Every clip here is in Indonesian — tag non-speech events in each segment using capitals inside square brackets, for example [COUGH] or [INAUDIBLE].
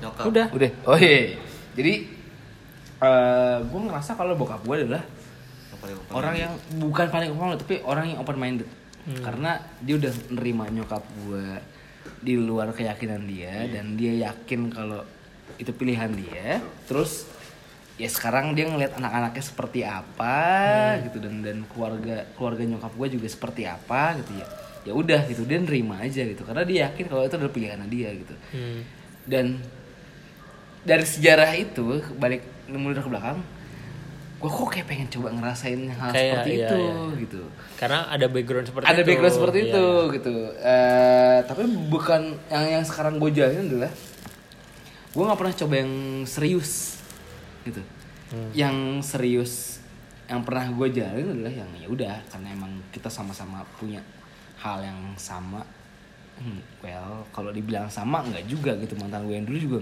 Nyokap. Udah. Udah. Oh iya. Jadi eh gue ngerasa kalau bokap gue adalah Yang paling open orang yang bukan paling open minded tapi orang yang open minded. Karena dia udah nerima nyokap gue di luar keyakinan dia dan dia yakin kalau itu pilihan dia. Terus ya sekarang dia ngeliat anak-anaknya seperti apa gitu dan dan keluarga keluarga nyokap gue juga seperti apa gitu ya ya udah gitu dia nerima aja gitu karena dia yakin kalau itu adalah pilihan dia gitu Hmm. Dan dari sejarah itu balik mundur ke belakang gue kok kayak pengen coba ngerasain hal Kayak, seperti iya, itu iya. gitu Karena ada background seperti ada itu. background seperti Iya. itu gitu Eh, tapi bukan yang yang sekarang gue jalanin adalah gue nggak pernah coba yang serius gitu Hmm. yang serius yang pernah gue jalanin adalah yang ya udah karena emang kita sama-sama punya hal yang sama Hmm, well kalau dibilang sama nggak juga gitu. Mantan gue yang dulu juga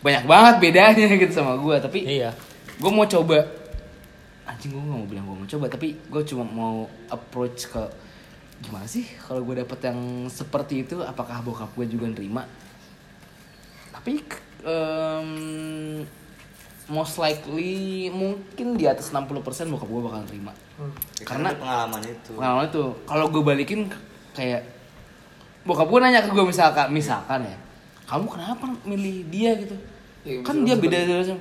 banyak banget bedanya [LAUGHS] gitu sama gue. Tapi Iya. gue mau coba. Anjing gue gak mau bilang gue mau coba. Tapi gue cuma mau approach ke gimana sih kalau gue dapet yang seperti itu apakah bokap gue juga nerima? Tapi em, most likely mungkin di atas 60% bokap gue bakal nerima. Ya, karena- karena pengalaman itu. pengalaman itu. Kalau gue balikin kayak bokap gue nanya ke gue misalkan misalkan ya. Kamu kenapa milih dia gitu? Ya, kan dia beda sama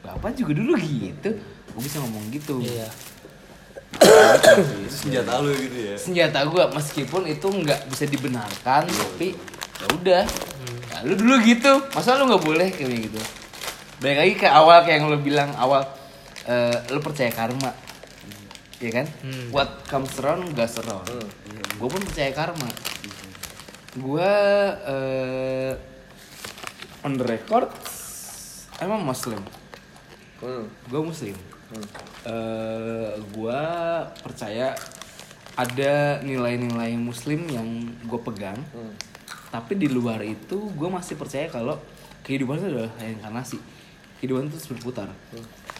bapak juga dulu gitu. Gue bisa ngomong gitu. Iya. Itu senjata lu gitu ya. senjata gue meskipun itu nggak bisa dibenarkan tapi ya udah. Ya, lu dulu gitu. Masa lu nggak boleh kayak gitu? Balik lagi ke awal kayak yang lu bilang awal eh, lu percaya karma. Ya kan? Hmm. what comes around goes around. Gue pun percaya karma gue eh, on the record emang muslim. Hmm. gue muslim. Eh gue percaya ada nilai-nilai muslim yang gue pegang. Hmm. tapi di luar itu gue masih percaya kalau kehidupan itu adalah reinkarnasi. Kehidupan itu terus berputar.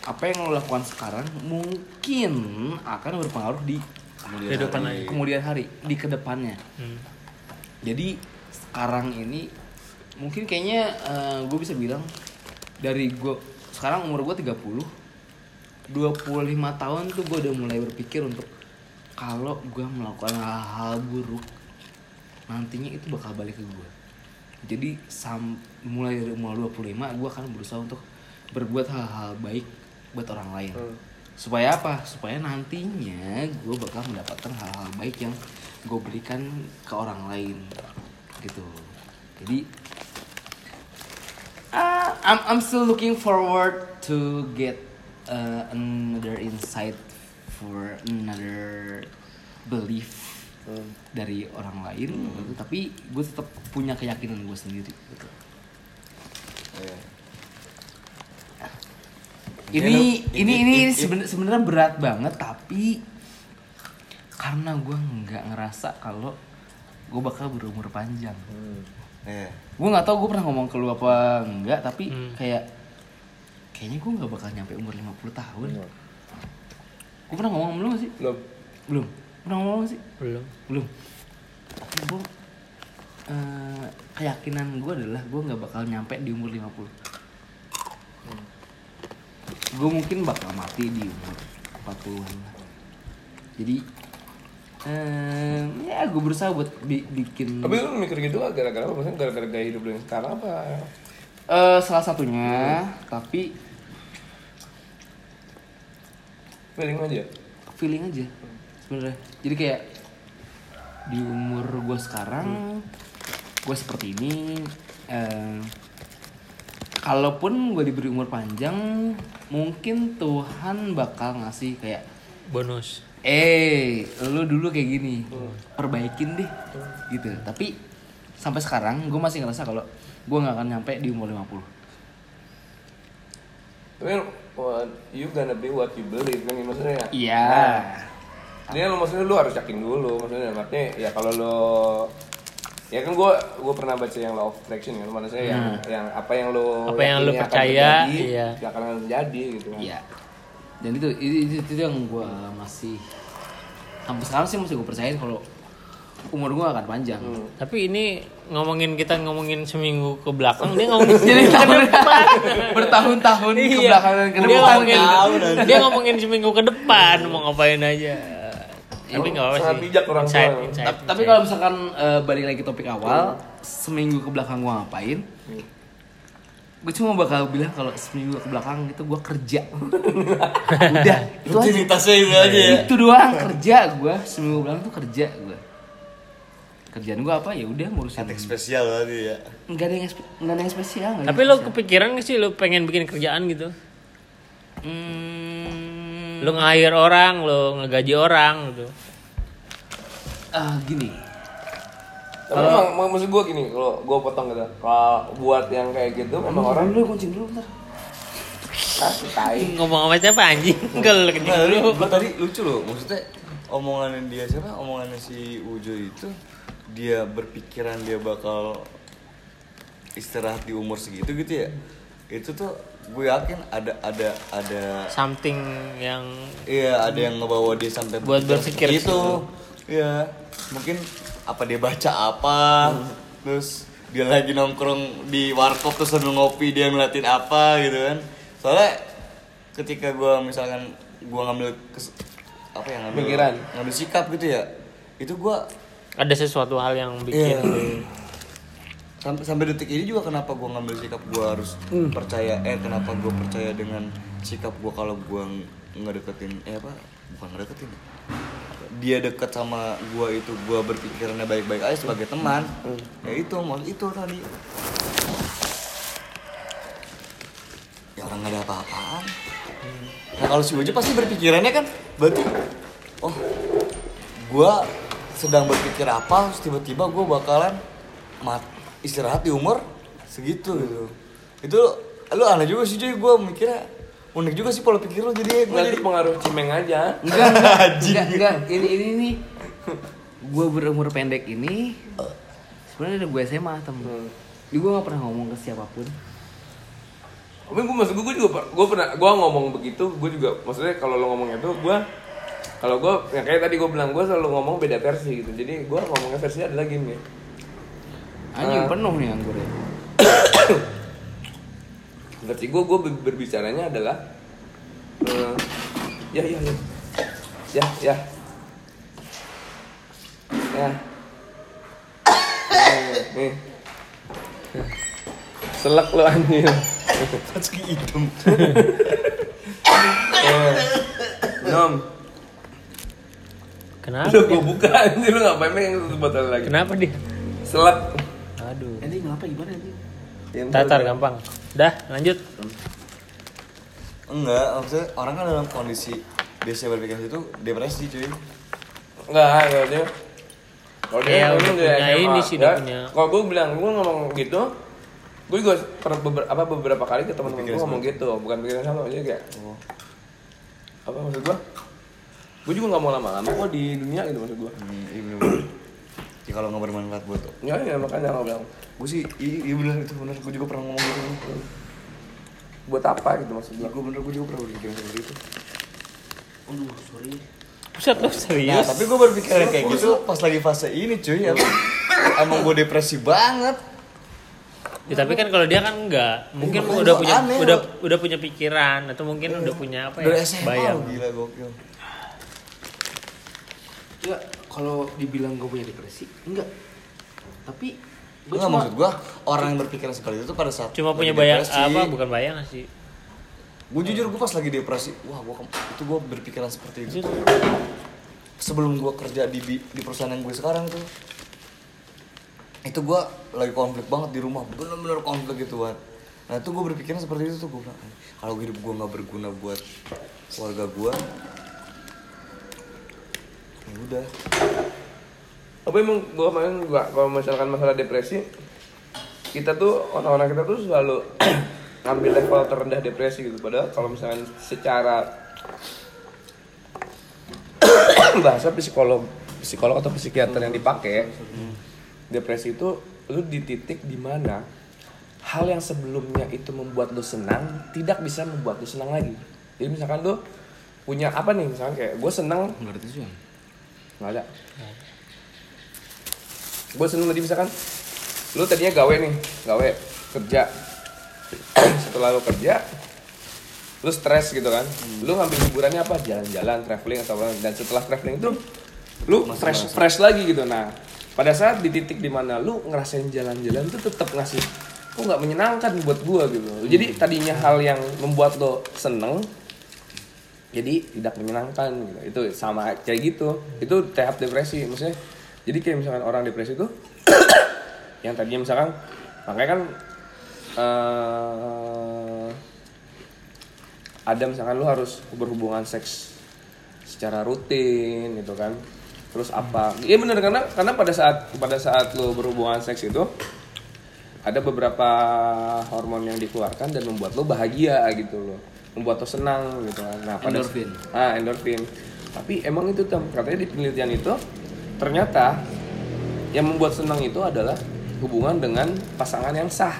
Apa yang lo lakukan sekarang mungkin akan berpengaruh di Kehidupan lagi. kemudian hari di ke depannya. Hmm. Jadi sekarang ini mungkin kayaknya gue bisa bilang dari gue sekarang umur gue 30 25 tahun tuh gue udah mulai berpikir untuk kalau gue melakukan hal-hal buruk nantinya itu bakal balik ke gue jadi sam mulai dari umur 25 gue akan berusaha untuk berbuat hal-hal baik buat orang lain. Hmm. supaya apa? Supaya nantinya gue bakal mendapatkan hal-hal baik yang gue berikan ke orang lain gitu jadi ah, I'm I'm still looking forward to get uh, another insight for another belief Hmm. dari orang lain gitu. tapi gue tetap punya keyakinan gue sendiri gitu. Iya. ini Ini- ini ini- ini ini- seben- sebenarnya berat banget tapi karena gue nggak ngerasa kalau gue bakal berumur panjang Hmm. Iya. gue nggak tahu gue pernah ngomong ke lu apa enggak tapi Hmm. kayak kayaknya gue nggak bakal nyampe umur 50 tahun Hmm. gue pernah ngomong belum sih Belum. belum pernah ngomong gak sih Belum. belum gue eh, keyakinan gue adalah gue nggak bakal nyampe di umur 50 gue mungkin bakal mati di umur 40-an lah jadi eh, ya gue berusaha buat bi- bikin Tapi lu mikir gitu gara-gara apa? Maksudnya gara-gara gaya hidup lu yang sekarang apa? Eh, salah satunya tapi Feeling aja. feeling aja sebenarnya jadi kayak di umur gue sekarang gue seperti ini eh, kalaupun gue diberi umur panjang mungkin Tuhan bakal ngasih kayak Bonus. Eh lu dulu kayak gini. Perbaikin deh. Gitu. Tapi sampai sekarang gue masih ngerasa kalau gue nggak akan nyampe di umur 50 Tapi what you gonna be what you believe kan maksudnya ya. iya. Dia lu maksudnya lu harus yakin dulu maksudnya. Maksudnya ya kalau lu ya kan gua gua pernah baca yang law of attraction kan? Maksudnya yang yang apa yang lu Apa yang lu yakini akan percaya, terjadi, iya. ya akan terjadi gitu kan. Iya. Dan itu itu, itu, itu yang gue masih sampai sekarang sih masih gue percayain kalau umur gue akan panjang. Hmm. Tapi ini ngomongin kita ngomongin seminggu ke belakang, dia ngomongin [LAUGHS] Jadi tahun depan. bertahun-tahun ke Iya. belakangan ke Dia depan ngomongin, kan. dia ngomongin seminggu ke depan mau ngapain aja. Tapi nggak apa sih. bijak orang. Insight, insight, Ta- Tapi kalau misalkan eh, balik lagi topik awal, seminggu ke belakang gue ngapain? Gue cuma bakal bilang kalau seminggu ke belakang itu gue kerja. [LAUGHS] Udah, itu aja. Rutinitasnya itu aja ya. Itu doang kerja gue seminggu ke belakang tuh kerja gue. Kerjaan gue apa ya udah ngurusin. Cantik spesial tadi ya. Enggak ada yang nggak ada yang spesial. nggak ada Tapi yang lo kepikiran gak sih lo pengen bikin kerjaan gitu? Hmm, Lo nge-hire orang, lo ngegaji orang gitu. ah gini. Tapi emang, emang maksud gue gini, kalau gue potong gitu, kalau buat yang kayak gitu memang orang dulu kunci dulu bentar. kasih tai. Ngomong sama siapa anjing? Kencing Nah, dulu. lu tadi lucu loh, maksudnya omongan dia siapa? Omongannya si Ujo itu dia berpikiran dia bakal istirahat di umur segitu gitu ya. Itu tuh gue yakin ada ada ada Something yang iya ada yang ngebawa dia sampai Buat berpikir itu. Iya, mungkin apa dia baca apa, terus dia lagi nongkrong di warkop terus sambil ngopi dia ngeliatin apa gitu kan. Soalnya ketika gua misalkan gua ngambil kes- apa ya ngambil Pikiran. ngambil sikap gitu ya, itu gua ada sesuatu hal yang bikin Iya. sampai sampai detik ini juga kenapa gua ngambil sikap gua harus percaya eh kenapa gua percaya dengan sikap gua kalau gua ng- ngedeketin eh apa bukan ngedeketin dia dekat sama gua itu gua berpikirannya baik-baik aja sebagai teman. Ya itu maksud itu tadi. Ya orang nggak ada apa-apaan. Nah kalau si Ujo pasti berpikirannya kan berarti oh gua sedang berpikir apa terus tiba-tiba gua bakalan mat istirahat di umur segitu gitu. Itu lu aneh juga sih Joy. Gua mikirnya unik juga sih pola pikir lu jadi gua Nanti jadi pengaruh cimeng aja. Enggak, enggak, [LAUGHS] enggak. Ini ini nih. Gue berumur pendek ini sebenarnya ada gue SMA temen. Hmm. Jadi gue gak pernah ngomong ke siapa pun. Tapi gue maksud gue juga gue pernah gue ngomong begitu gue juga maksudnya kalau lo ngomong itu gue kalau gue yang kayak tadi gue bilang gue selalu ngomong beda versi gitu jadi gue ngomongnya versinya adalah gini Anjing Ah. penuh nih anggurnya. [COUGHS] versi gue gue berbicaranya adalah eh, ya ya ya ya ya ya nih selak lo anjir Tatsuki hidung Eh, nom kenapa? udah dia? gue buka anjir lu ngapain pengen tutup botol lagi Kenapa dia? selak Aduh. Nanti ngapa gimana nanti? Ya, Tatar gampang. Dah, lanjut. enggak maksudnya orang kan dalam kondisi biasa berpikir itu depresi cuy Enggak, kalau dia kalau dia ngomong udah dia punya ini sih, ya. udah punya. Kalau gue bilang, gue ngomong gitu, gue juga pernah beber- apa beberapa kali ke teman-teman gue ngomong gitu, bukan pikiran sama aja kayak apa maksud gue? Gue juga nggak mau lama-lama kok di dunia gitu maksud gue. hmm, iya bener ya kalau nggak bermanfaat buat Ya, ya makanya gue bilang gue sih iya, iya bener itu bener gue juga pernah ngomong gitu buat apa gitu maksud gue. Gue bener gue juga pernah berpikiran seperti itu Aduh, sorry. Buset lo Nah, serius. tapi gue berpikiran kayak gitu pas lagi fase ini cuy ya. Emang gue depresi banget. Ya, tapi kan kalau dia kan enggak, mungkin makanya udah punya aneh, udah loh. udah punya pikiran atau mungkin udah punya apa ya? SMA bayang. gila gokil. Ya, kalau dibilang gue punya depresi, enggak. Tapi gue Enggak cuma maksud gue orang yang berpikiran seperti itu pada saat Cuma punya bayang depresi. apa bukan bayang sih. Gue jujur gue pas lagi depresi, wah gua ke- itu gue berpikiran seperti itu. Sebelum gue kerja di di perusahaan yang gue sekarang tuh, itu gue lagi konflik banget di rumah, bener-bener konflik gitu kan. Nah itu gue berpikiran seperti itu tuh gue bilang, kalau hidup gue nggak berguna buat keluarga gue, udah. Tapi emang gue kemarin gua kalau misalkan masalah depresi, kita tuh orang-orang kita tuh selalu [CLEARS THROAT] ngambil level terendah depresi gitu. Padahal kalau misalkan secara [CLEARS THROAT] bahasa psikolog psikolog atau psikiater yang dipakai depresi itu lu di titik di mana hal yang sebelumnya itu membuat lu senang tidak bisa membuat lu senang lagi jadi misalkan lu punya apa nih misalkan kayak gue senang. Nggak ada. Gue seneng tadi misalkan lu tadinya gawe nih gawe kerja. [CLEARS THROAT] Setelah lu kerja lu stres gitu kan. Lu ngambil hiburannya apa? Jalan-jalan traveling atau apa. Dan setelah traveling itu lu fresh fresh lagi gitu. Nah pada saat di titik di mana lu ngerasain jalan-jalan itu tetap ngasih kok nggak menyenangkan buat gua? gitu. Jadi tadinya hal yang membuat lo seneng jadi tidak menyenangkan gitu. Itu sama kayak gitu. Itu tahap depresi maksudnya. Jadi kayak misalkan orang depresi itu [COUGHS] yang tadinya misalkan makanya kan eh ada misalkan lu harus berhubungan seks secara rutin gitu kan. Terus apa? Iya bener karena karena pada saat pada saat lu berhubungan seks itu ada beberapa hormon yang dikeluarkan dan membuat lo bahagia gitu loh membuat lo senang gitu kan nah pada Endorfin. ah endorfin tapi emang itu Tam, katanya di penelitian itu ternyata yang membuat senang itu adalah hubungan dengan pasangan yang sah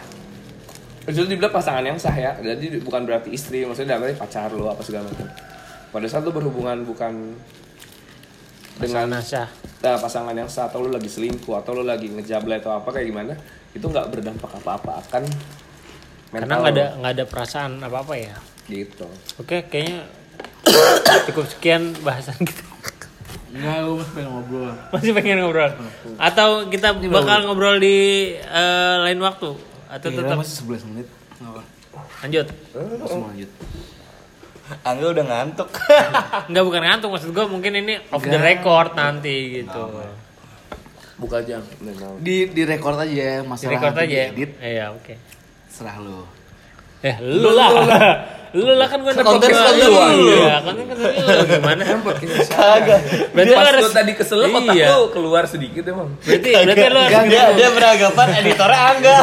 itu dibilang pasangan yang sah ya jadi bukan berarti istri maksudnya dalam arti pacar lo apa segala macam pada saat lo berhubungan bukan dengan Pasangan sah. nah, pasangan yang sah atau lo lagi selingkuh atau lo lagi ngejablay atau apa kayak gimana itu nggak berdampak apa-apa akan mental Karena nggak ada nggak ada perasaan apa apa ya. Gitu Oke, kayaknya cukup sekian bahasan kita. Enggak, gue masih pengen ngobrol. Masih pengen ngobrol? Atau kita bakal ngobrol di eh, lain waktu? Atau tetap masih 11 menit. Apa. lanjut? Langsung lanjut. Angga udah ngantuk. [LAUGHS] Enggak bukan ngantuk maksud gue mungkin ini off the record nanti gitu. buka Nah, Di di record aja ya, Di masalah record nanti aja. diedit, Iya, oke. serah lu. Eh, lu lah. Lu lah [LAUGHS] kan gue Konten gua- kan lu. Iya, konten kan lu gimana? kagak Berarti pas lu tadi kesel otak Iya. lo keluar sedikit emang Berarti berarti lu harus dia, dia beranggapan editornya Angga.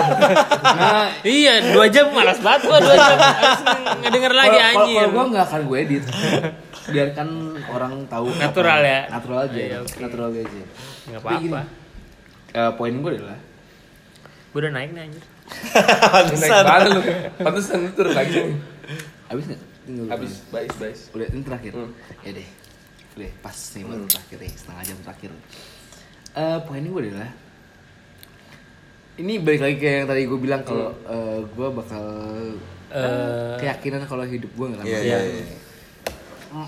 Nah, Iya, dua jam malas banget gua dua jam harus ngedenger lagi anjir. Kalau gue nggak akan gue edit. Biarkan orang tahu Natural apa- ya? Natural aja. Oke. Natural aja. Enggak apa-apa. eh, poin gue adalah Gua udah naik nih anjir. [LAUGHS] naik banget lu pantesan lu turun lagi habis nggak? Habis baik baik Udah ini terakhir. Hmm. Ya deh. Udah pas nih baru terakhir nih, setengah jam terakhir. Eh poin gue adalah ini balik lagi kayak yang tadi gue bilang kalau eh, gue bakal Eh, keyakinan kalau hidup gue nggak lama. Iya, iya, iya. Mm,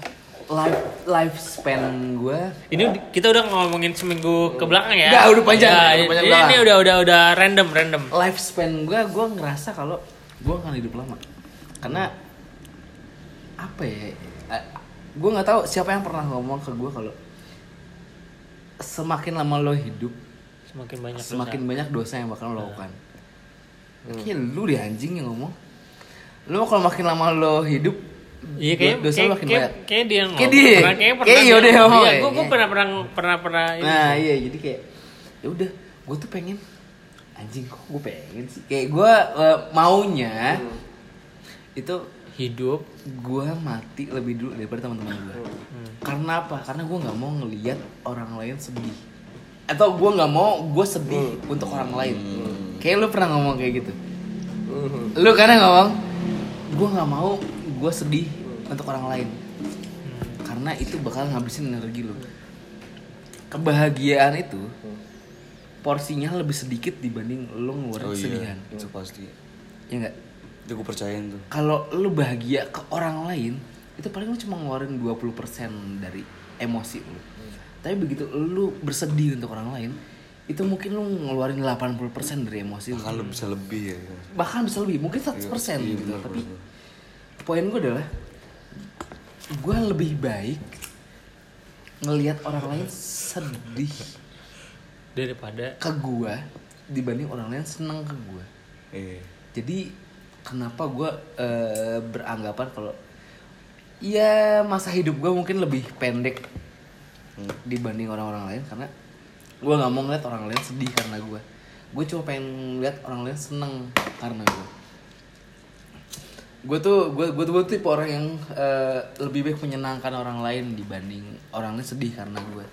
Life lifespan gue Ini kita udah ngomongin seminggu ke belakang ya. Udah, udah panjang, Ya, udah panjang ini, belakang. ini udah udah udah random random. lifespan gue gue ngerasa kalau gue akan hidup lama karena apa ya gue nggak tahu siapa yang pernah ngomong ke gue kalau semakin lama lo hidup Semakin banyak semakin dosa. banyak dosa yang bakal lo lakukan Kayaknya lu deh anjing yang ngomong Lu kalau makin lama lo hidup Iya kayak dosa kayak, lo makin kayak, banyak kayak dia ngomong. Kayak dia. Pernah, kayak pernah. Kayak dia- yaudah ngomong Iya, ya, kayak. pernah pernah pernah pernah. Nah iya jadi kayak ya udah gue tuh pengen anjing kok gue pengen sih kayak gue maunya itu hidup. Gue mati lebih dulu daripada teman-teman gue karena apa? Karena gue nggak mau ngelihat orang lain sedih. Atau gue nggak mau gue sedih untuk orang lain. Kayak lu pernah ngomong kayak gitu? Lu kadang ngomong gue nggak mau gue sedih untuk orang lain. Karena itu bakal ngabisin energi lu. Kebahagiaan itu porsinya lebih sedikit dibanding lu ngeluarin Oh iya, kesedihan. itu pasti. ya enggak Itu gue percayain tuh. kalau lu bahagia ke orang lain itu paling lu cuma ngeluarin 20% dari emosi lu tapi begitu lu bersedih untuk orang lain itu mungkin lu ngeluarin 80% dari emosi lu Bahkan lu bisa lebih ya. bahkan bisa lebih mungkin 100% Iya, gitu benar, tapi poin gue adalah gue lebih baik ngelihat orang lain sedih daripada ke gue dibanding orang lain seneng ke gue Iya. jadi kenapa gue eh, beranggapan kalau ya masa hidup gue mungkin lebih pendek dibanding orang-orang lain karena gue nggak mau ngeliat orang lain sedih karena gue gue cuma pengen lihat orang lain seneng karena gue gue tuh gue gue tuh gue tipe orang yang eh, lebih baik menyenangkan orang lain dibanding orang lain sedih karena gue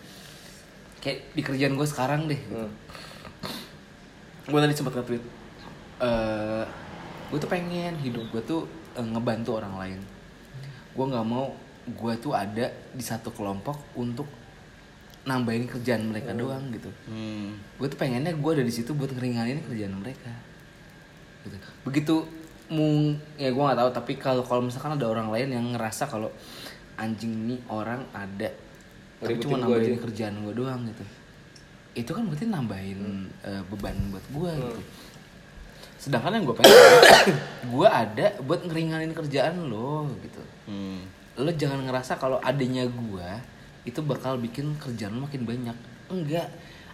kayak di kerjaan gue sekarang deh. Gue tadi sempat nge-tweet eh gue tuh pengen hidup gue tuh eh, ngebantu orang lain. Gue nggak mau gue tuh ada di satu kelompok untuk nambahin kerjaan mereka doang gitu. Hmm. gue tuh pengennya gue ada di situ buat ngeringanin kerjaan mereka. Gitu. Begitu mung ya gue nggak tahu tapi kalau kalau misalkan ada orang lain yang ngerasa kalau anjing ini orang ada tapi cuma nambahin kerjaan gue doang gitu. Itu kan berarti nambahin eh, beban buat gue gitu sedangkan yang gue pengen [COUGHS] gue ada buat ngeringanin kerjaan lo gitu Hmm. lo jangan ngerasa kalau adanya gue itu bakal bikin kerjaan lo makin banyak enggak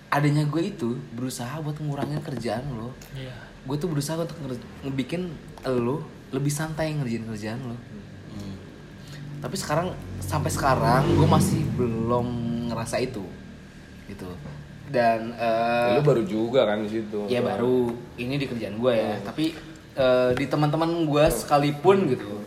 adanya gue itu berusaha buat ngurangin kerjaan lo Iya. gue tuh berusaha untuk nge- ngebikin lo lebih santai ngerjain kerjaan lo Hmm. tapi sekarang sampai sekarang gue masih belum ngerasa itu dan eh, lu baru juga kan di situ. Ya baru. Ini di kerjaan gue ya. Tapi eh, di teman-teman gue sekalipun gitu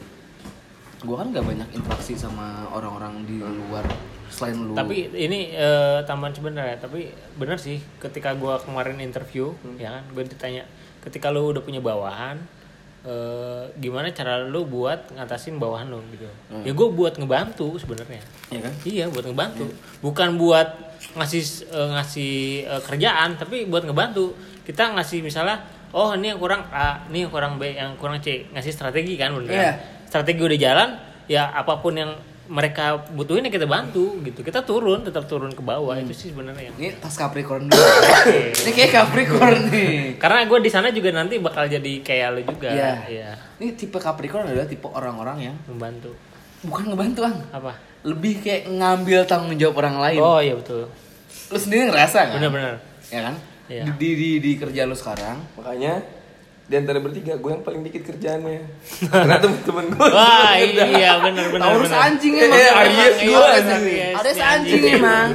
gue kan gak banyak interaksi sama orang-orang di luar selain lu. Tapi ini eh, tambahan sebenarnya, tapi bener sih ketika gua kemarin interview, ya kan, gue ditanya ketika lu udah punya bawahan, eh, gimana cara lu buat ngatasin bawahan lu? Gitu? Ya gue buat ngebantu sebenarnya. ya kan? Iya, buat ngebantu. Bukan buat ngasih eh, ngasih eh, kerjaan, tapi buat ngebantu. Kita ngasih misalnya, oh ini yang kurang A, ini yang kurang B, yang kurang C, ngasih strategi kan bener. Iya. Strategi udah jalan, ya apa pun yang mereka butuhin ya kita bantu gitu. Kita turun, tetap turun ke bawah itu sih sebenarnya. ini tas Capricorn dulu ini kayak Capricorn nih Karena gue di sana juga nanti bakal jadi kayak lu juga. Iya. Iya. ini tipe Capricorn adalah tipe orang-orang yang Membantu. bukan ngebantu ang Apa? lebih kayak ngambil tanggung jawab orang lain Oh iya betul. Lu sendiri ngerasa kan Bener-bener. ya kan Iya. di, di, di kerjaan lu sekarang makanya di antara bertiga gue yang paling dikit kerjaannya [LAUGHS] karena temen-temen gue Wah iya bener. Taurus bener. anjing emang eh, Aries Iya, gua, Aries, anjing. Aries, Aries anjing. emang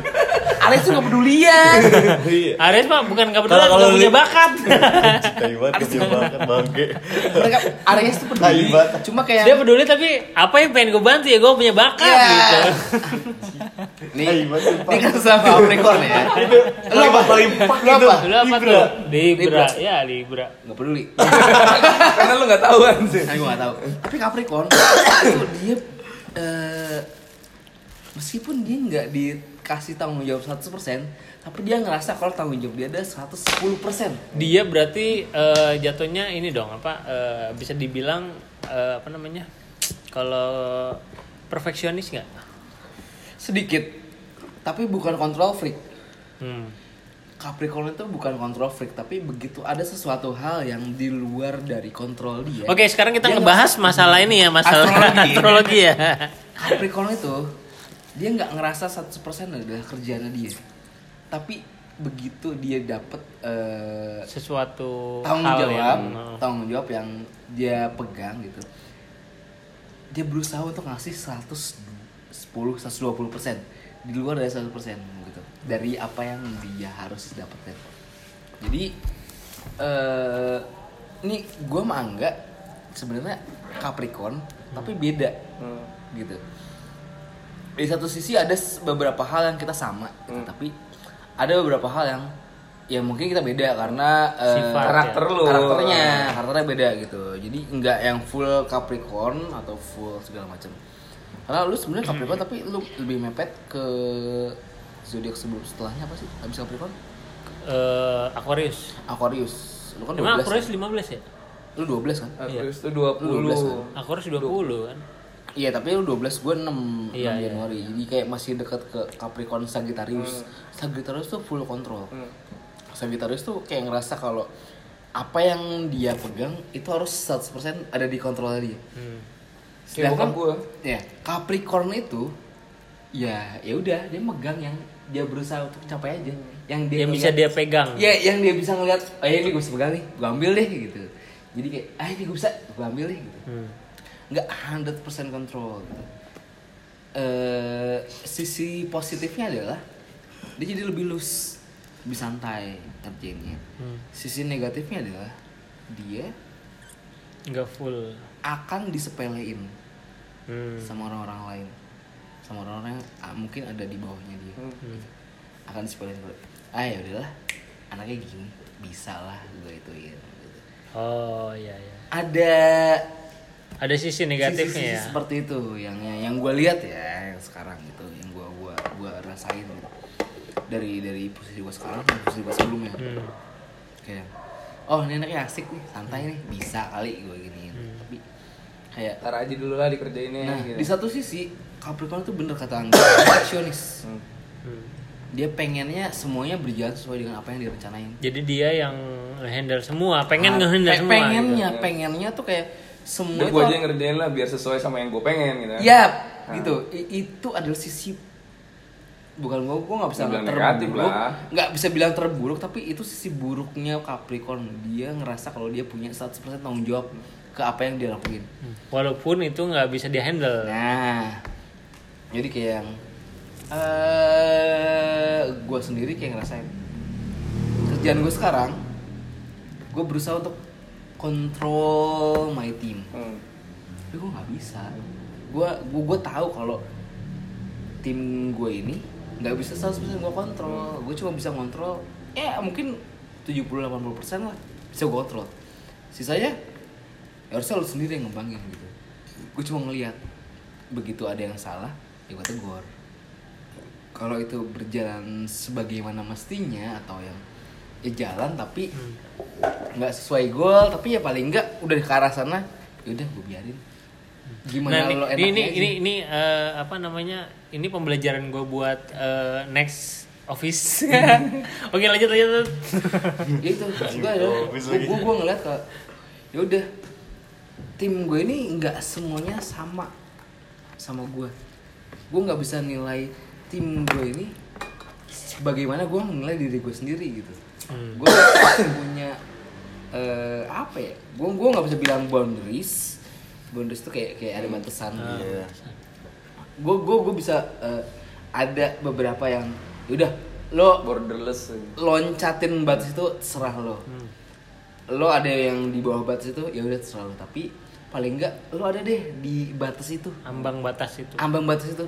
Aries tuh gak pedulian [LAUGHS] Aries mah bukan nggak peduli, Kalau- punya bakat. [LAUGHS] Taiwan kecil banget bangke. mereka Aries tuh peduli cuma kayak Dia peduli tapi apa yang pengen gue bantu ya gue punya bakat Iya. gitu. nih ini kan sama Capricorn ya lu apa lu apa? Libra. Libra. Ya Libra. nggak peduli karena lu nggak tahu kan sih saya gak tahu tapi Capricorn [COUGHS] itu dia eh, meskipun dia nggak dikasih tanggung jawab 100% tapi dia ngerasa kalau tanggung jawab dia ada 110% Dia berarti eh, jatuhnya ini dong apa eh, bisa dibilang eh, apa namanya? Kalau perfeksionis nggak? sedikit tapi bukan control freak Hmm. Capricorn itu bukan control freak tapi begitu ada sesuatu hal yang di luar dari kontrol dia Oke, sekarang kita ngebahas masalah ini ya, masalah Astrologi. astrologi ya. Capricorn itu dia nggak ngerasa 100% adalah kerjaannya dia tapi begitu dia dapet eh, Sesuatu tanggung hal jawab yang tanggung jawab yang dia pegang gitu dia berusaha untuk ngasih 110 120 persen di luar dari 100 persen gitu dari apa yang dia harus dapatkan jadi eh ini gue mah sebenarnya Capricorn tapi beda gitu. Di satu sisi ada beberapa hal yang kita sama gitu, tapi ada beberapa hal yang ya mungkin kita beda karena eh, Sifat, karakter ya. lu. Karakternya. Karakternya beda gitu. Jadi nggak yang full Capricorn atau full segala macam. Karena lu sebenarnya Capricorn tapi lu lebih mepet ke zodiak sebelum setelahnya apa sih habis Capricorn Eh, Aquarius. Aquarius lu kan 12 Emang Aquarius kan? 15 ya? lu 12 kan Aquarius itu Lu 12 kan? 20 Aquarius 20 kan? Iya tapi lu 12 gue 6, 6 Iya, iya. Januari Jadi kayak masih deket ke Capricorn Sagittarius Sagittarius tuh full control Sagittarius tuh kayak ngerasa kalau apa yang dia pegang itu harus 100% ada di kontrolnya dia. Hmm. Bokap gua. ya Capricorn itu ya ya udah dia megang yang dia berusaha untuk capai aja. Yang dia Yang bisa dia pegang. Ya, yang dia bisa ngeliat, oh ya ini gue bisa pegang nih, gue ambil deh gitu. Jadi kayak, ah ini gue bisa, gue ambil deh gitu. Hmm. Nggak 100% control gitu. Eh, sisi positifnya adalah dia jadi lebih loose, lebih santai ngerjainnya. Hmm. Sisi negatifnya adalah dia Enggak full. akan disepelein Hmm. sama orang-orang lain, sama orang-orang yang ah, mungkin ada di bawahnya dia. Hmm. akan disepelein kalau ah ya udahlah anaknya gini bisa lah gue ituin gitu. Oh iya iya. ada Ada sisi negatifnya sisi-sisi ya. seperti itu yang yang gue lihat ya yang sekarang gitu yang gue gua gua rasain gitu dari dari posisi gue sekarang sama posisi gue sebelumnya Hmm. kayak oh ini anaknya asik nih santai nih bisa kali gue giniin tapi kayak Ntar aja dulu lah dikerjainnya nah gitu. di satu sisi Capricorn tuh bener kata Angga [COUGHS] perfeksionis Hmm. Hmm. dia pengennya semuanya berjalan sesuai dengan apa yang direncanain Jadi dia yang handle semua, pengen Ah, ngehandle semua. pengennya gitu. pengennya tuh kayak semua itu gue aja yang ngerjain lah biar sesuai sama yang gue pengen gitu. ya Nah. gitu I- itu adalah sisi bukan gua gua nggak bisa Bilang terburuk nggak bisa bilang terburuk tapi itu sisi buruknya Capricorn dia ngerasa kalau dia punya 100% tanggung jawab ke apa yang dia lakuin Hmm. Walaupun itu nggak bisa dihandle. Nah, jadi kayak yang eh gue sendiri kayak ngerasain kerjaan gue sekarang, gue berusaha untuk kontrol my team, Hmm. tapi gue nggak bisa. Gue gue gue tahu kalau tim gue ini nggak bisa 100% gue kontrol. Gue cuma bisa kontrol, ya mungkin 70-80% lah bisa gue kontrol. Sisanya ya harusnya lo sendiri yang ngembangin gitu. Gue cuma ngeliat begitu ada yang salah, ya gue tegur. Kalau itu berjalan sebagaimana mestinya atau yang ya jalan tapi nggak sesuai goal tapi ya paling nggak udah ke arah sana ya udah gue biarin gimana Nah, lo ini, enaknya ini aja. ini ini eh, apa namanya? Ini pembelajaran gue buat eh, next office. [LAUGHS] Oke lanjut lanjut. [LAUGHS] Ya itu gue gue gue ngeliat ke ya udah tim gue ini nggak semuanya sama sama gue gue nggak bisa nilai tim gue ini bagaimana gue menilai diri gue sendiri gitu. Hmm. gue [COUGHS] punya eh, apa ya gue gue nggak bisa bilang boundaries. Boundaries tuh kayak kayak ada batasan Iya. gue gue gue bisa eh, ada beberapa yang yaudah lo Borderless. loncatin batas itu serah lo. Lo ada yang di bawah batas itu ya udah terserah lo. Tapi paling enggak lo ada deh di batas itu. Ambang batas itu. ambang batas itu.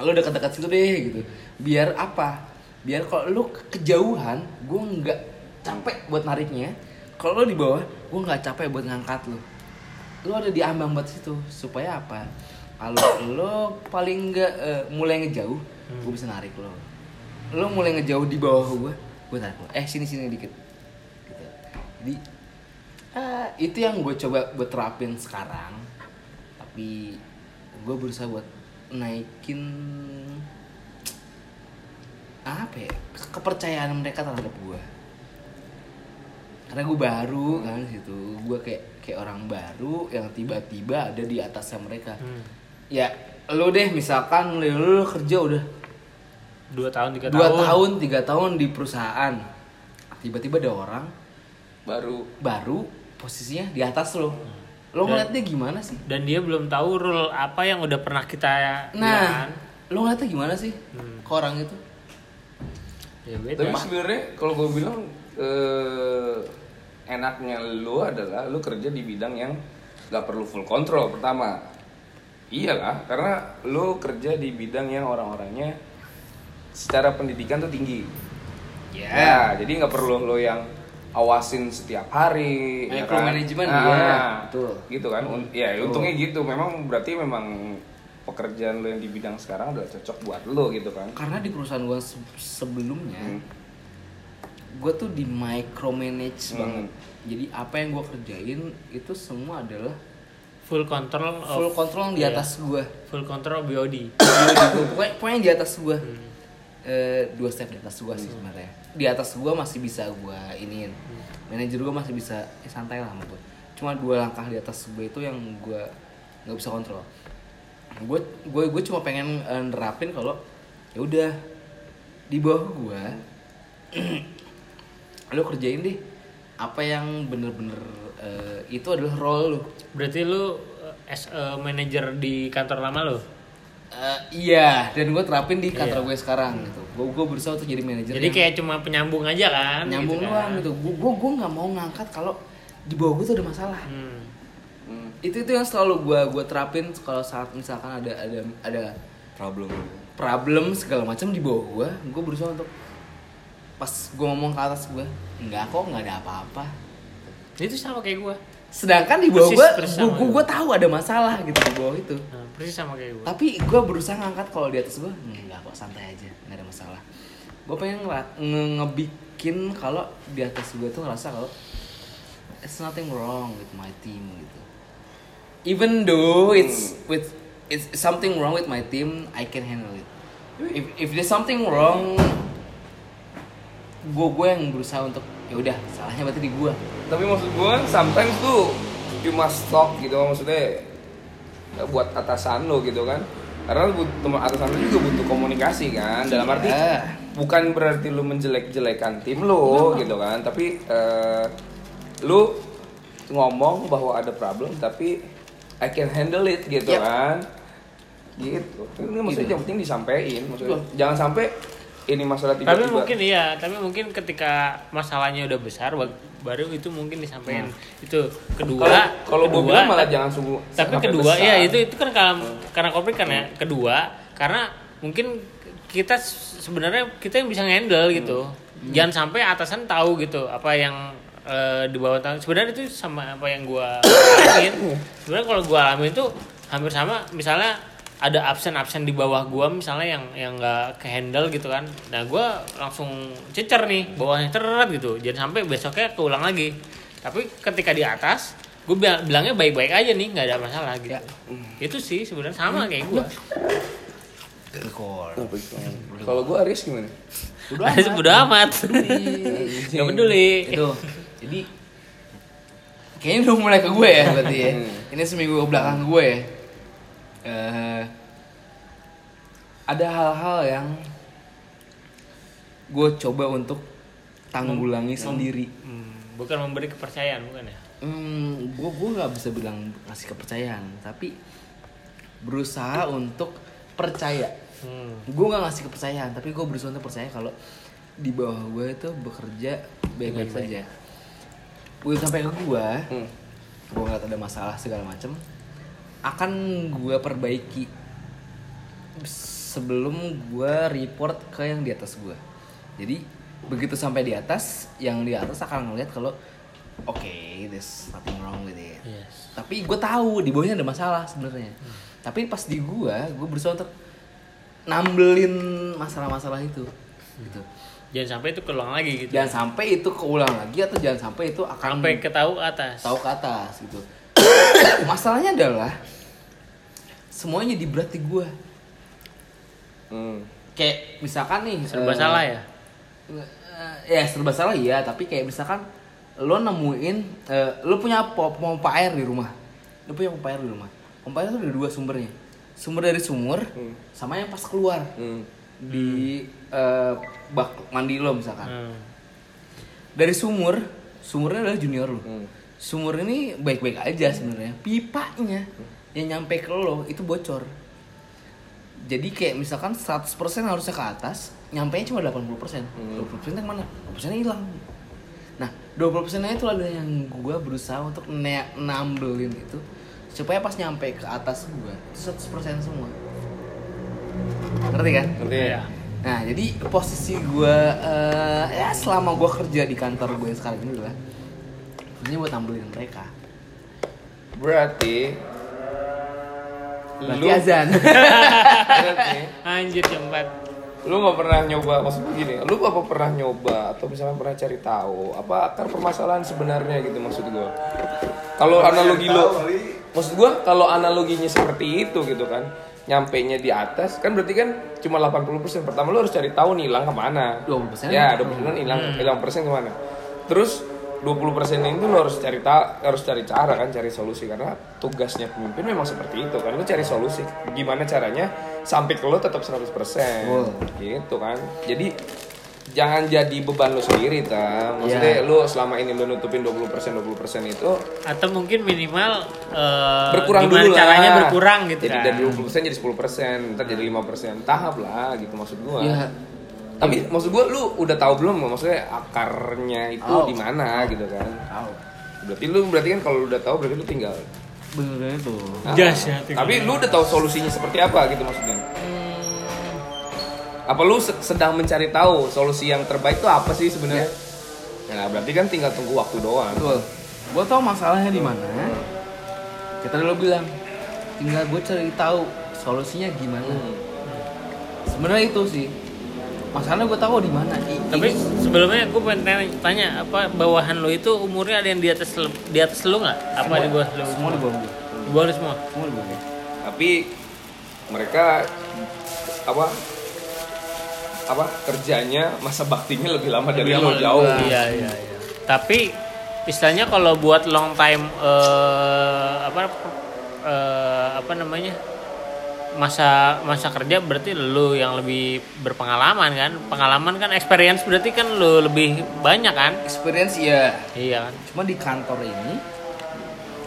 Lo dekat-dekat situ deh gitu. Biar apa? Biar kalau ke- kejauhan gue nggak capek buat nariknya. Kalau lo di bawah gue nggak capek buat ngangkat lo lo ada di ambang batas itu. Supaya apa? Kalau lo paling nggak eh, mulai ngejauh gue bisa narik lo lo mulai ngejauh di bawah gue gue tarik lo eh sini sini dikit. Gitu. jadi ah, itu yang gue coba buat terapin sekarang. Tapi gue berusaha buat naikin apa ya? Ke- kepercayaan mereka terhadap gue karena gue baru kan di situ. Gue kayak kayak orang baru yang tiba-tiba ada di atasnya mereka. Hmm. ya lo deh misalkan lo, lo kerja udah Dua tahun tiga dua tahun. tahun tiga tahun di perusahaan. Tiba-tiba ada orang Baru baru posisinya di atas lo lo Dan- ngeliatnya gimana sih Dan dia belum tahu rule apa yang udah pernah kita nah jalan. lo ngeliatnya gimana sih Hmm. ke orang itu Ya beda. Tapi sebenarnya kalau gue bilang eh, enaknya lu adalah lu kerja di bidang yang gak perlu full control pertama. Iyalah, karena lu kerja di bidang yang orang-orangnya secara pendidikan tuh tinggi. Ya, jadi nggak perlu lo yang awasin setiap hari. ya Micromanagement, Ah, iya, betul. Gitu kan, Un- ya Betul. untungnya gitu. Memang berarti memang pekerjaan lo yang di bidang sekarang udah cocok buat lo gitu kan. karena di perusahaan gue sebelumnya Hmm. gue tuh di micromanage Hmm. banget jadi apa yang gue kerjain itu semua adalah full control of full control di Iya. atas gue full control BOD. pokoknya, pokoknya di atas gue Hmm. Eh, dua step di atas gue sih sebenarnya. Di atas gue masih bisa gue iniin. Manajer gue masih bisa ya santai lah sama gue cuma dua langkah di atas gue itu yang gue nggak bisa kontrol. Gue gue gue cuma pengen eh, nerapin kalau ya udah di bawah gue [CLEARS THROAT] lo kerjain deh apa yang bener-bener eh, itu adalah role lo Berarti lu eh, as a manager di kantor lama lu? Eh, iya dan gue terapin di kantor Iya. gue sekarang gitu gue gue berusaha untuk jadi manajer Jadi yang- kayak cuma penyambung aja kan? nyambung gitu doang kan. gitu gue gue gue nggak mau ngangkat kalau di bawah gue tuh ada masalah Hmm. Hmm. itu itu yang selalu gue gue terapin kalau saat misalkan ada ada ada problem problem segala macam di bawah gue gue berusaha untuk pas gue ngomong ke atas gue nggak kok nggak ada apa-apa Itu sama kayak gua. Sedangkan di bawah gue persis gue gue gue tahu ada masalah gitu di bawah itu. Nah, persis sama kayak gua. tapi gue berusaha ngangkat kalau di atas gue enggak kok santai aja nggak ada masalah. Gue pengen nge- ngebikin kalau di atas gue tuh ngerasa kalau it's nothing wrong with my team gitu. Even though it's with it's something wrong with my team I can handle it. If if there's something wrong gue gue yang berusaha untuk ya udah salahnya berarti di gue tapi maksud gue sometimes tuh you must talk gitu maksudnya ya, buat atasan lo gitu kan. Karena teman atasan lo juga butuh komunikasi kan dalam arti Iya. bukan berarti lu menjelek-jelekan tim lo gitu kan tapi eh, lu ngomong bahwa ada problem tapi I can handle it gitu Yep. kan. Gitu. Ini maksudnya Gitu. yang penting disampaikan maksudnya. Jangan sampai ini masalah tapi tiba-tiba. mungkin iya tapi mungkin ketika masalahnya udah besar ba- baru itu mungkin disampaikan. Itu kedua kalau gue bilang malah jangan sungguh tapi kedua besar. ya itu itu kan karena karena konflik kan ya. Kedua karena mungkin kita sebenarnya kita yang bisa handle gitu. Jangan sampai atasan tahu gitu apa yang eh, di bawah tangan sebenarnya itu sama apa yang gua [COUGHS] alamin. Sebenarnya kalau gua alamin itu hampir sama. Misalnya ada absen absen di bawah gua misalnya yang yang nggak ke handle gitu kan. Nah gua langsung cecer nih bawahnya teret gitu. Jangan sampai besoknya keulang lagi. Tapi ketika di atas gue bilangnya baik-baik aja nih nggak ada masalah gitu. Itu sih sebenarnya sama kayak gue. Kalau gue Aris gimana? ada udah amat. Nggak peduli. Itu. Jadi kayaknya udah mulai ke gue ya berarti ya. Hmm. ini seminggu ke belakang gue ya Eh, ada hal-hal yang gue coba untuk tanggulangi sendiri. Hmm, bukan memberi kepercayaan bukan ya? Hmm, gue gue nggak bisa bilang ngasih kepercayaan tapi berusaha untuk percaya. Hmm. gue nggak ngasih kepercayaan tapi gue berusaha untuk percaya kalau di bawah gue itu bekerja baik-baik saja. Gue sampai ke gue Hmm. gue ngeliat ada masalah segala macem akan gue perbaiki sebelum gue report ke yang di atas gue jadi begitu sampai di atas yang di atas akan ngeliat kalau oke there's nothing wrong with it. Yes. Tapi gue tahu di bawahnya ada masalah sebenarnya. Tapi pas di gue gue berusaha untuk nambelin masalah-masalah itu gitu. Jangan sampai itu keulang lagi gitu. Jangan sampai itu keulang lagi atau jangan sampai itu akan sampai ke tahu atas. Tahu ke atas gitu [COUGHS] masalahnya adalah semuanya di berat di gue Hmm. kayak misalkan nih serba eh, salah ya eh, ya serba salah iya tapi kayak misalkan lo nemuin eh, lo punya po- pompa air di rumah lo punya pompa air di rumah pompa air itu ada dua sumbernya sumber dari sumur Hmm. sama yang pas keluar Hmm. di eh, bak mandi lo misalkan Hmm. dari sumur sumurnya adalah junior lo Hmm. Sumur ini baik-baik aja sebenarnya. Pipanya yang nyampe ke lo itu bocor. Jadi kayak misalkan 100% harusnya ke atas nyampe cuma 80% 20% yang mana? 20% hilang. Nah 20% nya itu ada yang gua berusaha untuk ne- nambelin itu supaya pas nyampe ke atas gua itu 100% semua. Ngerti kan? Ngerti. Ya? Iya. Nah, jadi posisi gue ya selama gue kerja di kantor gue yang sekarang ini adalah ini buat tampilin mereka. Berarti Berarti azan. [LAUGHS] berarti anjir 4 lu nggak pernah nyoba maksud gini lu apa pernah nyoba atau misalnya pernah cari tahu apa akar permasalahan sebenarnya gitu maksud gue kalau analogi lu maksud gue kalau analoginya seperti itu gitu kan nyampe nya di atas kan berarti kan cuma 80% pertama lu harus cari tahu nih hilang ke mana? 20%? ya 20% kan hilang hilang persen ke mana? Terus 20% itu lu harus cari ta harus cari cara kan cari solusi. Karena tugasnya pemimpin memang seperti itu kan lu cari solusi. Gimana caranya sampai ke lu tetap 100% gitu kan. Jadi jangan jadi beban lu sendiri ta maksudnya Iya. lu selama ini lu nutupin 20% 20% itu atau mungkin minimal eh, berkurang gimana dulu lah. caranya berkurang gitu jadi kan. dari 20% jadi 10% ntar jadi 5% tahap lah gitu maksud gua. Iya. Tapi maksud gua lu udah tahu belum maksudnya akarnya itu Tahu. di mana gitu kan Tahu. berarti lu berarti kan kalau lu udah tahu berarti lu tinggal Bener itu. Nah, ya, tinggal. tapi lu udah tahu solusinya seperti apa gitu maksudnya apa lu se- sedang mencari tahu solusi yang terbaik itu apa sih sebenarnya nah berarti kan tinggal tunggu waktu doang Betul. Gue tau masalahnya di mana. Kita dulu bilang, tinggal gue cari tahu solusinya gimana. Hmm. Sebenarnya itu sih. Masalahnya gue tahu di mana Tapi sebelumnya gue pengen tanya, tanya apa bawahan lo itu umurnya ada yang di atas lu- di atas lu nggak? Apa di bawah lu? semua di bawah gue Di bawah lu semua. semua di bawah gue tapi mereka apa apa kerjanya masa baktinya lebih lama dari Lebih lo jauh. Iya iya iya. Tapi istilahnya kalau buat long time eh, apa eh, apa namanya masa masa kerja berarti lu yang lebih berpengalaman kan? Pengalaman kan experience berarti kan lu lebih banyak kan? Experience ya iya kan? Cuma di kantor ini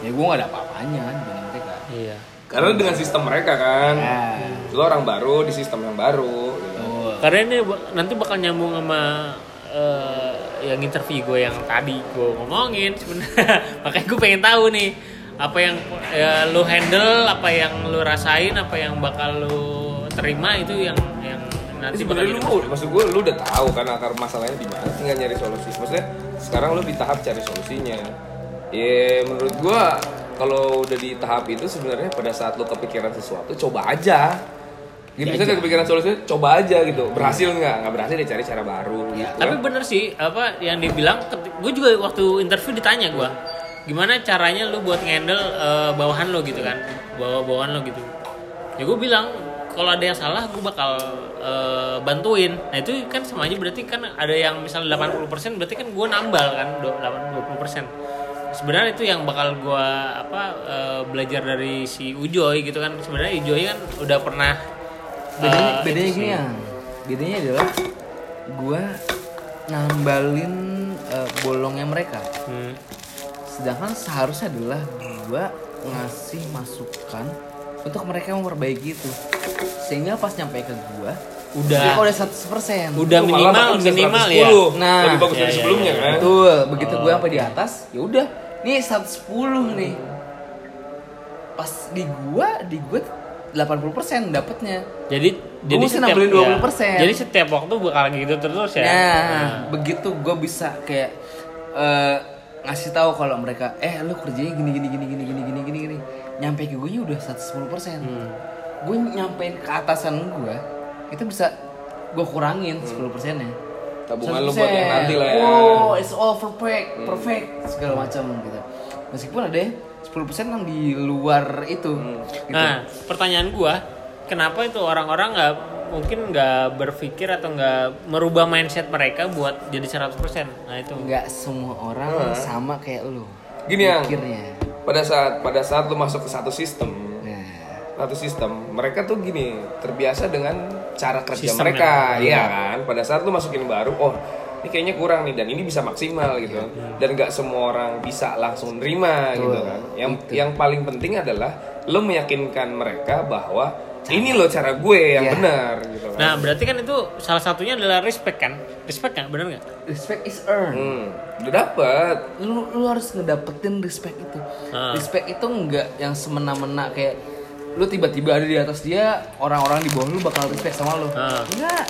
ya gue gak ada apa-apanya dibanding mereka. Iya. Karena dengan sistem mereka kan. Ya. Lo orang baru di sistem yang baru gitu. oh, karena ini nanti bakal nyambung sama eh, yang interview gue yang tadi gue ngomongin sebenarnya. [LAUGHS] Makanya gue pengen tahu nih apa yang ya, lu handle apa yang lu rasain apa yang bakal lu terima itu yang yang nanti bakal sebenarnya lu maksud gue lu udah tahu kan akar masalahnya di mana tinggal nyari solusi. Maksudnya sekarang lu di tahap cari solusinya. Ya menurut gue kalau udah di tahap itu sebenarnya pada saat lu kepikiran sesuatu coba aja. Gitu misalnya kepikiran solusinya coba aja gitu. Berhasil nggak? Nggak berhasil dia cari cara baru gitu tapi kan. bener sih apa yang dibilang gue juga waktu interview ditanya gue gimana caranya lu buat ngendel eh, bawahan lo gitu kan? Bawa bawahan lo gitu. Ya gue bilang kalau ada yang salah gue bakal eh, bantuin. Nah itu kan sama aja berarti kan ada yang misalnya 80% berarti kan gue nambal kan do- 20% sebenarnya itu yang bakal gue apa eh, belajar dari si Ujoy gitu kan. Sebenarnya Ujoy kan udah pernah bedanya eh, bedanya itu gini ya bedanya adalah gue nambalin eh, bolongnya mereka. Hmm. Sedangkan seharusnya adalah gue ngasih masukan untuk mereka memperbaiki itu sehingga pas nyampe ke gue Udah. udah 100% udah Lu malah minimal bisa minimal 110. ya Nah, lebih bagus iya, dari iya, sebelumnya iya. kan Betul, begitu gue sampai di atas, ya udah, nih 110 nih. Pas di gua, di gua 80% dapatnya. jadi Gua jadi nambelin 20%. ya, jadi setiap waktu bakal gitu terus ya Nah, begitu gue bisa kayak eh, ngasih tahu kalau mereka, eh lu kerjanya gini gini gini gini gini gini gini gini, nyampe ke gue udah 110%. Hmm. Gue nyampein ke atasan gue, itu bisa gue kurangin 10 persennya. tabungan lu buat yang nanti lah ya Wow, it's all perfect, perfect segala macam gitu. Meskipun ada 10% yang di luar itu. Gitu. nah pertanyaan gua kenapa itu orang-orang nggak mungkin nggak berpikir atau nggak merubah mindset mereka buat jadi 100% nah itu. Nggak semua orang sama kayak lu. Gini, Yang. Pikirnya. pada saat pada saat lu masuk ke satu sistem Nah, satu sistem mereka tuh gini terbiasa dengan cara kerja Sistemnya. mereka iya kan? Pada saat lu masukin baru oh ini kayaknya kurang nih dan ini bisa maksimal gitu. Dan nggak semua orang bisa langsung nerima gitu kan. Yang yang paling penting adalah lu meyakinkan mereka bahwa ini loh cara gue yang Iya. benar gitu kan nah berarti kan itu salah satunya adalah respect kan respect nggak bener nggak respect is earned. hmm, udah dapet Lu lu harus ngedapetin respect itu. Ah. Respect itu nggak yang semena-mena kayak lu tiba-tiba ada di atas dia, orang-orang di bawah lu bakal respect sama lu. Enggak.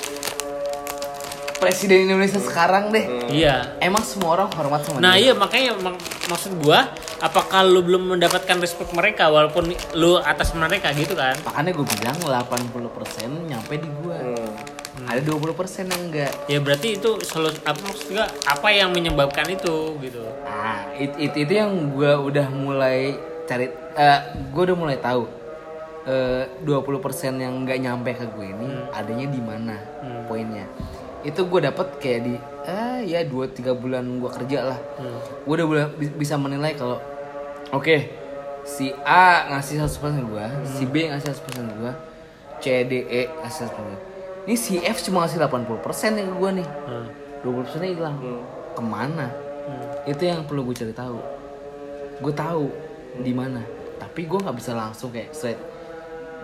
Presiden Indonesia sekarang deh. iya Emang semua orang hormat sama Nah dia. iya makanya mak- maksud gua apakah lu belum mendapatkan respect mereka walaupun lu atas mereka gitu kan? Makanya gue bilang 80% nyampe di gua. Ada 20% yang enggak. Ya berarti itu solu apa maksud gua apa yang menyebabkan itu gitu. Ah, itu itu, itu yang gua udah mulai cari eh gue udah mulai tahu eh 20% yang nggak nyampe ke gue ini adanya di mana poinnya. Itu gue dapet kayak di ah ya 2 3 bulan gua kerja lah. Gue udah bisa menilai kalau oke si A ngasih 100% ke gua, si B ngasih 100% ke gua, C D E ngasih 100% ke gua. Ini si F cuma ngasih 80% nih ke gua nih. 20% nya hilang. Ke mana? Itu yang perlu gue cari tahu. Gue tahu di mana. Tapi gue nggak bisa langsung kayak straight.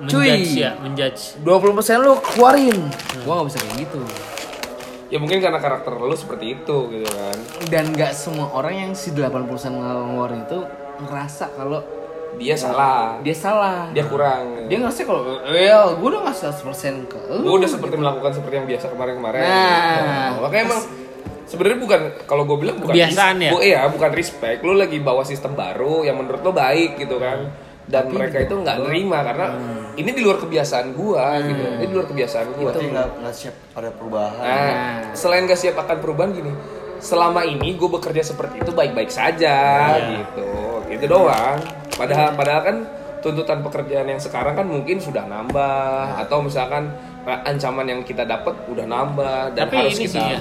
Cuy. Menjudge ya, menjudge. 20% lu keluarin. Gue nggak bisa kayak gitu. Ya mungkin karena karakter lu seperti itu gitu kan Dan nggak semua orang yang si 80% ngeluarin itu ngerasa kalau dia salah dia salah. dia kurang Dia ngerasa kalau, well, gue udah ngasih 100% ke lu. gue udah seperti melakukan seperti yang biasa kemarin-kemarin Nah. Nah, makanya emang sebenarnya bukan kalau gue bilang bukan Kebiasaan ya? bu- iya bukan respect lu lagi bawa sistem baru yang menurut lo baik gitu kan dan mereka itu nggak nerima karena ini di luar kebiasaan gua gitu. Ini di luar kebiasaan gua. Berarti nggak nggak siap pada perubahan. Nah, selain gak siap akan perubahan gini, selama ini gue bekerja seperti itu baik-baik saja gitu, gitu doang. Padahal, padahal kan tuntutan pekerjaan yang sekarang kan mungkin sudah nambah atau misalkan eh, ancaman yang kita dapat udah nambah dan tapi harus ini kita sih ya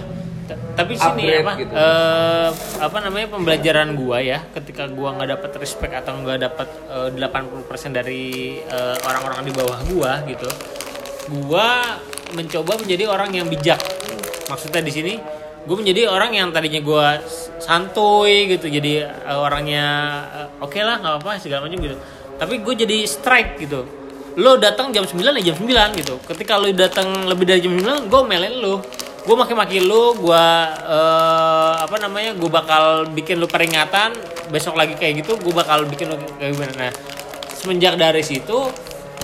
tapi sini upgrade apa gitu. eh, apa namanya pembelajaran gua ya ketika gua nggak dapat respect atau nggak dapat eh, 80% dari eh, orang-orang di bawah gua gitu gua mencoba menjadi orang yang bijak. Maksudnya di sini gue menjadi orang yang tadinya gua santuy gitu jadi eh, orangnya eh, oke lah nggak apa-apa segala macam gitu. Tapi gue jadi strike gitu. Lo datang jam 9 ya jam 9 gitu. Ketika lo datang lebih dari jam 9 gue melen lo gue maki-maki lo gue eh, apa namanya gue bakal bikin lo peringatan. Besok lagi kayak gitu gue bakal bikin lo kayak gimana. Nah semenjak dari situ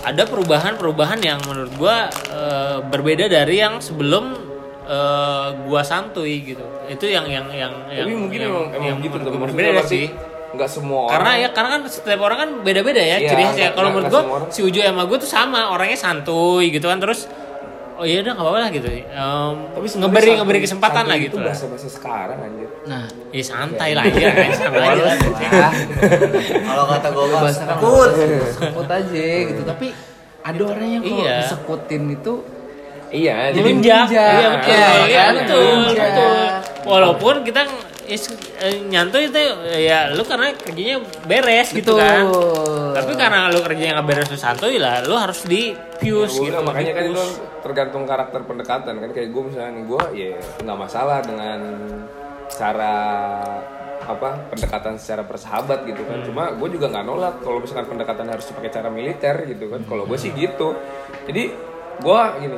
ada perubahan-perubahan yang menurut gue eh, berbeda dari yang sebelum eh, gua santuy gitu. Itu yang yang yang Tapi yang, mungkin yang, emang, emang yang gitu berbeda sih. nggak semua orang karena ya karena kan setiap orang kan beda-beda ya Iya, ciri khasnya. kalau menurut gue si Ujo sama gue tuh sama orangnya santuy gitu kan. Terus oh iya udah nggak apa-apa lah gitu. Em, tapi ngeberi ngeberi kesempatan lah itu gitu lah. bahasa bahasa sekarang anjir. Nah, ya santai lah ya santai aja lah. kalau kata gue mas bahasa takut sekut aja gitu. Tapi ada orang yang kalau Iya. disekutin itu iya jadi melunjak. iya betul. Iya, iya betul walaupun kita is- eh, nyantuy itu ya lu karena kerjanya beres gitu Betul. kan tapi karena lu kerjanya nggak beres lu santuy lah lu harus di fuse Ya, gitu makanya kan itu tergantung karakter pendekatan kan. Kayak gue misalnya nih gue ya nggak masalah dengan cara apa pendekatan secara persahabat gitu kan. Cuma gue juga nggak nolak kalau misalkan pendekatan harus pakai cara militer gitu kan. Kalau gue sih gitu. Jadi gue gini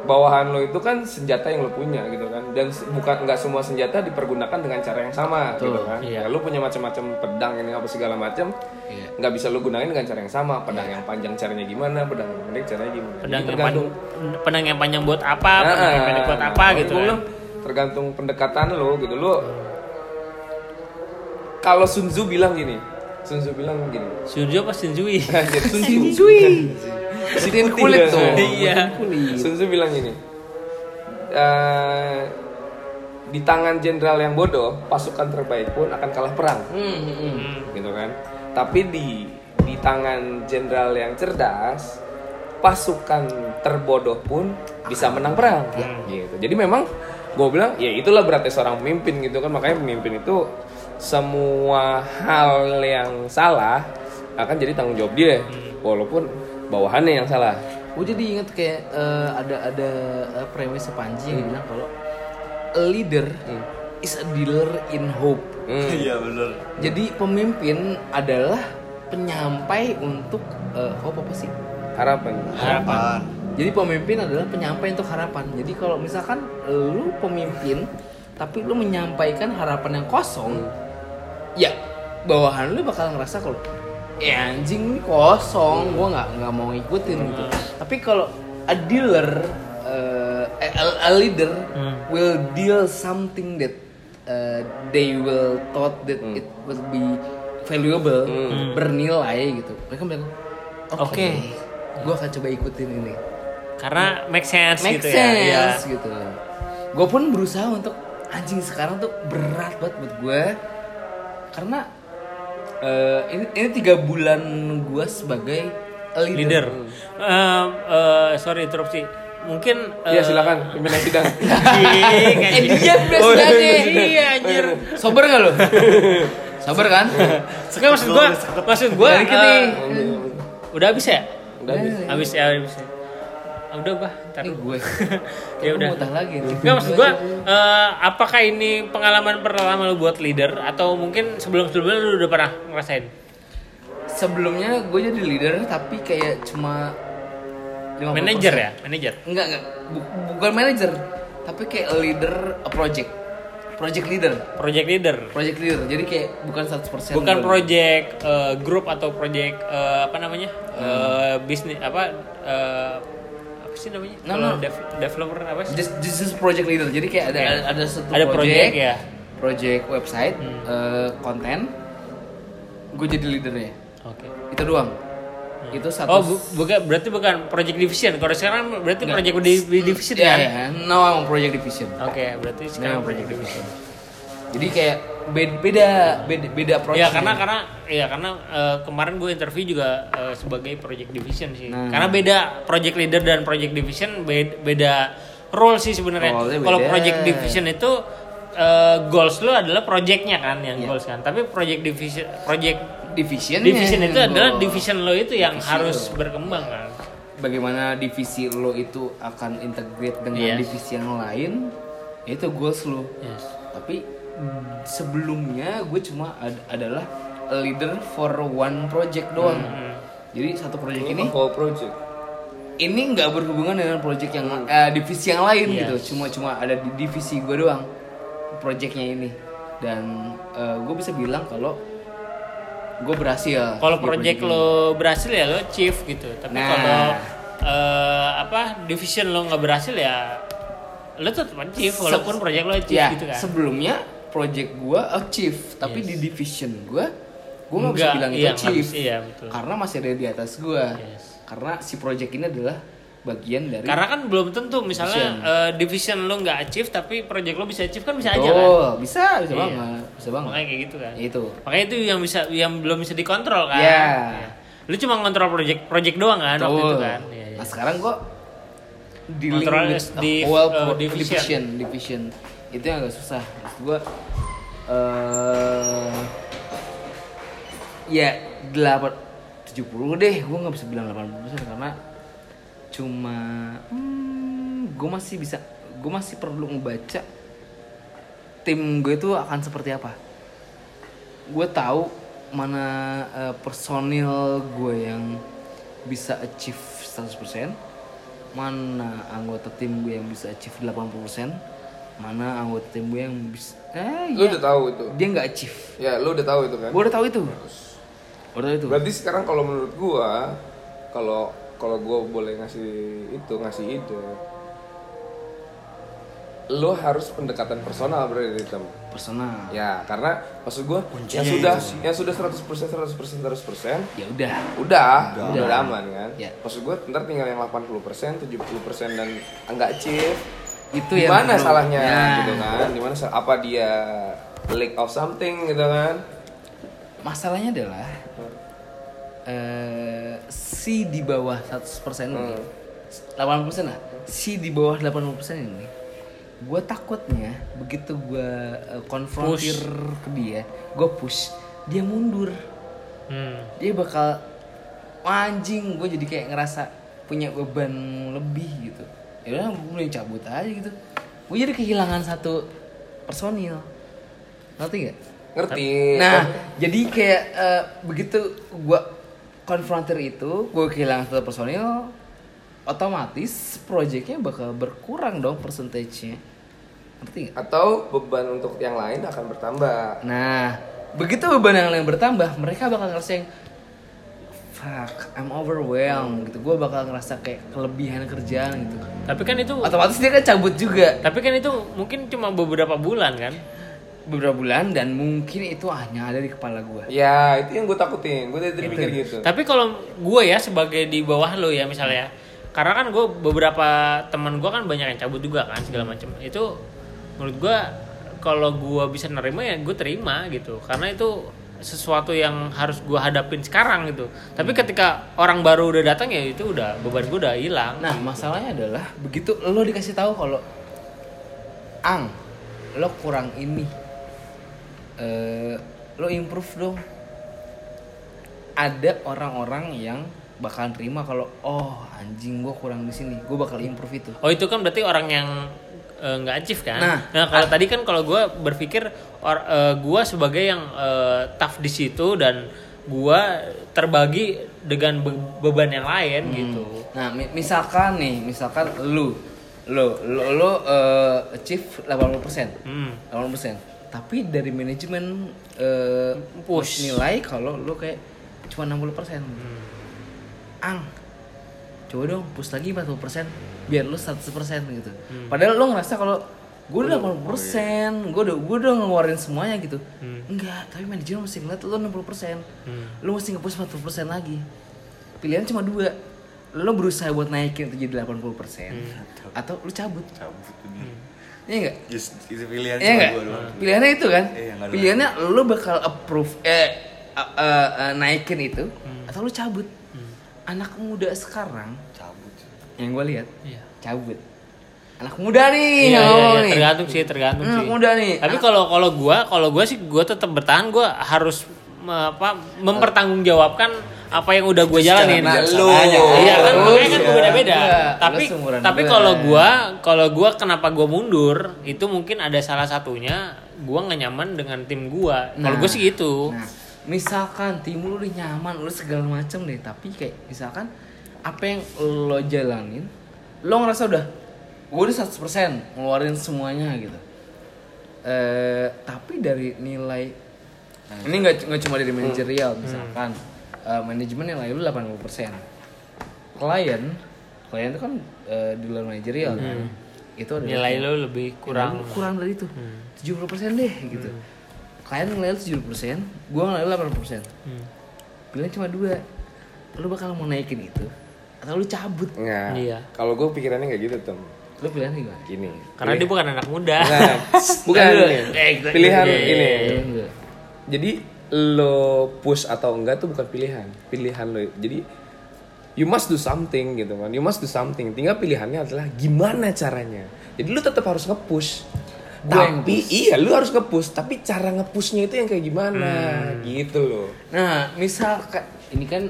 bawahan lo itu kan senjata yang lo punya gitu kan. Dan bukan nggak semua senjata dipergunakan dengan cara yang sama gitu kan. iya. ya, lo punya macam-macam pedang ini apa segala macam Iya. nggak bisa lo gunain dengan cara yang sama. Pedang yang panjang caranya gimana pedang yang pendek caranya gimana. Pedang Jadi yang tergantung. panjang pedang yang panjang buat apa pedang yang pendek buat apa gitu kan. tergantung pendekatan lo gitu. Lo kalau Sun Tzu bilang gini Sun Tzu bilang gini. Sunjo apa Shinzui [LAUGHS] Anjir, Setin kulit tuh. Iya. Sun Tzu bilang gini eh, di tangan jenderal yang bodoh pasukan terbaik pun akan kalah perang. Hmm, hmm, hmm. gitu kan? Tapi di di tangan jenderal yang cerdas pasukan terbodoh pun bisa menang perang. Gitu. Jadi memang gue bilang ya itulah beratnya seorang pemimpin gitu kan. Makanya pemimpin itu semua hal yang salah akan jadi tanggung jawab dia. Walaupun bawahannya yang salah Gue jadi inget kayak eh, ada ada uh, premis Panji yang bilang kalau a leader is a dealer in hope. Hmm. [LAUGHS] iya bener Jadi pemimpin adalah penyampai untuk eh, hope apa sih? harapan harapan Jadi pemimpin adalah penyampai untuk harapan. Jadi kalau misalkan lu pemimpin tapi lu menyampaikan harapan yang kosong, ya bawahan lu bakal ngerasa kalau ya anjing ini kosong, gua nggak nggak mau ngikutin gitu. Tapi kalau a dealer, uh, a, a leader will deal something that uh, they will thought that it will be valuable, bernilai gitu. Mereka bilang, oke, Oke. gua akan coba ikutin ini. Karena make sense make gitu ya Iya. sense gitu. Gue pun berusaha untuk anjing sekarang tuh berat banget buat gue karena eh, ini ini tiga bulan gue sebagai leader, leader. Em, eh, sorry interupsi. Mungkin Iya eh, silakan pimpinan sidang. anjing, [LAUGHS] eh anjing. dia presidennya iya anjir. Sober gak lo [LAUGHS] sober kan? Sekarang maksud gua maksud nih. eh, udah habis ya? Udah habis. habis ya habis ya Ah, udah ntar ini gue [LAUGHS] ya udah mau lagi nih Enggak maksud gua eh, apakah ini pengalaman pertama lu buat leader atau mungkin sebelum-sebelumnya lu udah pernah ngerasain? sebelumnya gue jadi leader tapi kayak cuma 50%. Manager ya, manager. Enggak, enggak. Bu- bukan manager, tapi kayak leader a project. Project leader. Project leader. Project leader. Jadi kayak bukan 100% Bukan project eh, grup atau project eh, apa namanya? Eh, bisnis apa eh, apa sih namanya? No, Kalau no. dev- developer apa sih? Just, just, just project leader. Jadi kayak ada Oke. ada, ada satu Ada project ya. Project website, Hmm. eh, konten. Gue jadi leadernya. Oke. Itu doang. itu satu Oh, bu- bukan berarti bukan project division. Kalau sekarang berarti Enggak. project di, di division ya, kan? ya, no project division. Oke, berarti sekarang No project project division. Jadi kayak beda beda beda, beda approach. Ya karena karena ya karena eh, kemarin gue interview juga eh, sebagai project division sih. Nah. Karena beda project leader dan project division beda, beda role sih sebenarnya. Kalau project division itu eh, goals lo adalah projectnya kan yang Iya. goals kan. Tapi project division project division division itu adalah goal. division lo itu yang Divisi harus lo. berkembang kan. bagaimana divisi lo itu akan integrate dengan Yes. divisi yang lain itu goals lo Yes. tapi sebelumnya gue cuma ad- adalah a leader for one project doang Hmm. jadi satu project Ini whole project. ini nggak berhubungan dengan project yang eh, divisi yang lain Yes. gitu cuma cuma ada di divisi gue doang projectnya ini dan eh, gue bisa bilang kalau gue berhasil Kalau project ini. lo berhasil ya lo chief gitu. Tapi Nah. kalau eh, apa division lo nggak berhasil ya lo tetap chief Se- walaupun project lo chief ya, gitu kan. sebelumnya project gue achieve tapi Yes. di division gue gue nggak bisa bilang itu iya, achieve iya, betul. karena masih ada di atas gue Yes. karena si project ini adalah bagian dari Karena kan belum tentu misalnya Division. eh, division lo nggak achieve tapi project lo bisa achieve kan bisa aja kan. Betul, bisa bisa Iya. banget bisa banget Makanya kayak gitu kan. itu Makanya itu yang bisa yang belum bisa dikontrol kan. Iya. Iya. Lu cuma kontrol project project doang kan waktu itu Betul. kan. Iya, iya. Nah sekarang kok Kontrol with the di- uh, division. division itu yang agak susah. Maksud gue eh ya delapan tujuh puluh deh. Gue nggak bisa bilang 80% karena cuma hmm, gue masih bisa gue masih perlu ngebaca tim gue itu akan seperti apa. Gue tahu mana eh, personil gue yang bisa achieve 100% mana anggota tim gue yang bisa achieve 80% mana anggota tim gue yang bisa eh Lu ya, udah tahu itu. dia nggak achieve Ya, lu udah tahu itu kan? gue udah tahu itu gue udah tahu itu Berarti sekarang kalau menurut gua, kalau kalau gua boleh ngasih itu ngasih ide, lo harus pendekatan personal berarti Tem. personal Ya, karena maksud gua Kuncinya yang sudah sih. yang sudah 100% 100% 100% ya udah udah, Udah. udah, udah aman kan. Ya. Maksud gua ntar tinggal yang 80%, 70% dan enggak achieve. Itu Di yang mana salahnya Nah, gitu kan? Di mana sal- apa dia lack of something gitu kan? masalahnya adalah eh si di bawah 100% ini Hmm. 80% lah si di bawah 80% ini gue takutnya begitu gue konfrontir ke dia gue push dia mundur Hmm. dia bakal "Wah, anjing gue jadi kayak ngerasa punya beban lebih gitu ya udah gue mulai cabut aja gitu. Gue jadi kehilangan satu personil. Ngerti nggak? Ngerti? nah jadi kayak eh, begitu gue konfrontir itu gue kehilangan satu personil otomatis proyeknya bakal berkurang dong persentasenya ngerti nggak? Atau beban untuk yang lain akan bertambah. Nah, begitu beban yang lain bertambah, mereka bakal ngerasain fuck, I'm overwhelmed gitu. Gue bakal ngerasa kayak kelebihan kerjaan gitu. Tapi kan itu Otomatis dia kan cabut juga tapi kan itu mungkin cuma beberapa bulan kan. beberapa bulan dan mungkin itu hanya ada di kepala gue. Ya, itu yang gue takutin. Gue dari tadi mikir gitu. Tapi kalau gue ya sebagai di bawah lo ya misalnya, karena kan gue beberapa teman gue kan banyak yang cabut juga kan segala macam. Itu menurut gue kalau gue bisa nerima ya gue terima gitu, karena itu sesuatu yang harus gue hadapin sekarang gitu. Tapi ketika orang baru udah datang ya itu udah beban gue udah hilang. Nah, masalahnya adalah begitu lo dikasih tahu kalau ang lo kurang ini eh lo improve dong. Ada orang-orang yang bakalan terima kalau oh anjing gue kurang di sini, gue bakal improve itu. Oh itu kan berarti orang yang eh, nggak achieve kan? Nah, Nah, kalau tadi kan kalau gue berpikir or, eh, gue sebagai yang eh, tough di situ dan gue terbagi dengan be- beban yang lain gitu. Nah, mi- misalkan nih, misalkan lu lu lu, lu eh, achieve 80%. Hmm. 80%. Tapi dari manajemen eh, Push. nilai kalau lu kayak cuma 60%. Ang. Coba dong push lagi 40% biar lu 100% gitu. Padahal lu ngerasa kalau gue udah 80%, gue udah gue udah ngeluarin semuanya gitu. Enggak, tapi manajemen mesti ngeliat lu 60%. Lu mesti nge-push 40% lagi. pilihan cuma dua lo berusaha buat naikin itu jadi 80% atau lo cabut cabut tuh dia Iya enggak? Just, itu pilihan Iya cuma enggak? gua doang Pilihannya itu kan? Iya, nggak ada Pilihannya lo bakal approve eh uh, uh, uh, naikin itu atau lo cabut. Anak muda sekarang cabut yang gue lihat Iya. cabut. Anak muda nih, Iya, yang iya, ngomong iya, nih. tergantung sih, tergantung Anak sih. muda nih. Tapi Anak- kalau kalau gua, kalau gua sih gua tetap bertahan, gua harus me- apa mempertanggungjawabkan apa yang udah gue jalanin. Nah, lu. Iya kan, makanya kan iya. beda-beda. Iya, Tapi tapi kalau gua, kalau gua kenapa gua mundur, itu mungkin ada salah satunya gua nggak nyaman dengan tim gua. Kalau Nah, gua sih gitu. Nah, misalkan tim lu udah nyaman, lu segala macam deh, tapi kayak misalkan apa yang lo jalanin, lo ngerasa udah gue udah 100% ngeluarin semuanya gitu. Eh, tapi dari nilai ini nggak nggak cuma dari manajerial misalkan eh, manajemen nilai lu 80%. Klien, klien itu kan eh, di luar manajerial kan. Itu adalah Nilai kayak- lo lebih kurang. Nilai kurang dari itu. 70% deh gitu. Klien nilai lu 70%, gua nilai lu 80%. Hmm. Pilihan cuma dua. Lu bakal mau naikin itu atau lu cabut. Nggak. Iya. Kalau gue pikirannya nggak gitu tuh. Lu pilihan gimana? Gini. Karena dia bukan anak muda. Nah, bukan [LAUGHS] ini. Eh, kita- Pilihan Iya, iya, ini. Pilihan. Jadi lo push atau enggak tuh bukan pilihan. Pilihan lo. Jadi you must do something gitu kan. You must do something. Tinggal pilihannya adalah gimana caranya. Jadi lu tetap harus nge-push. Tapi iya lu harus nge-push, tapi cara nge-pushnya itu yang kayak gimana gitu loh. Nah, misal ini kan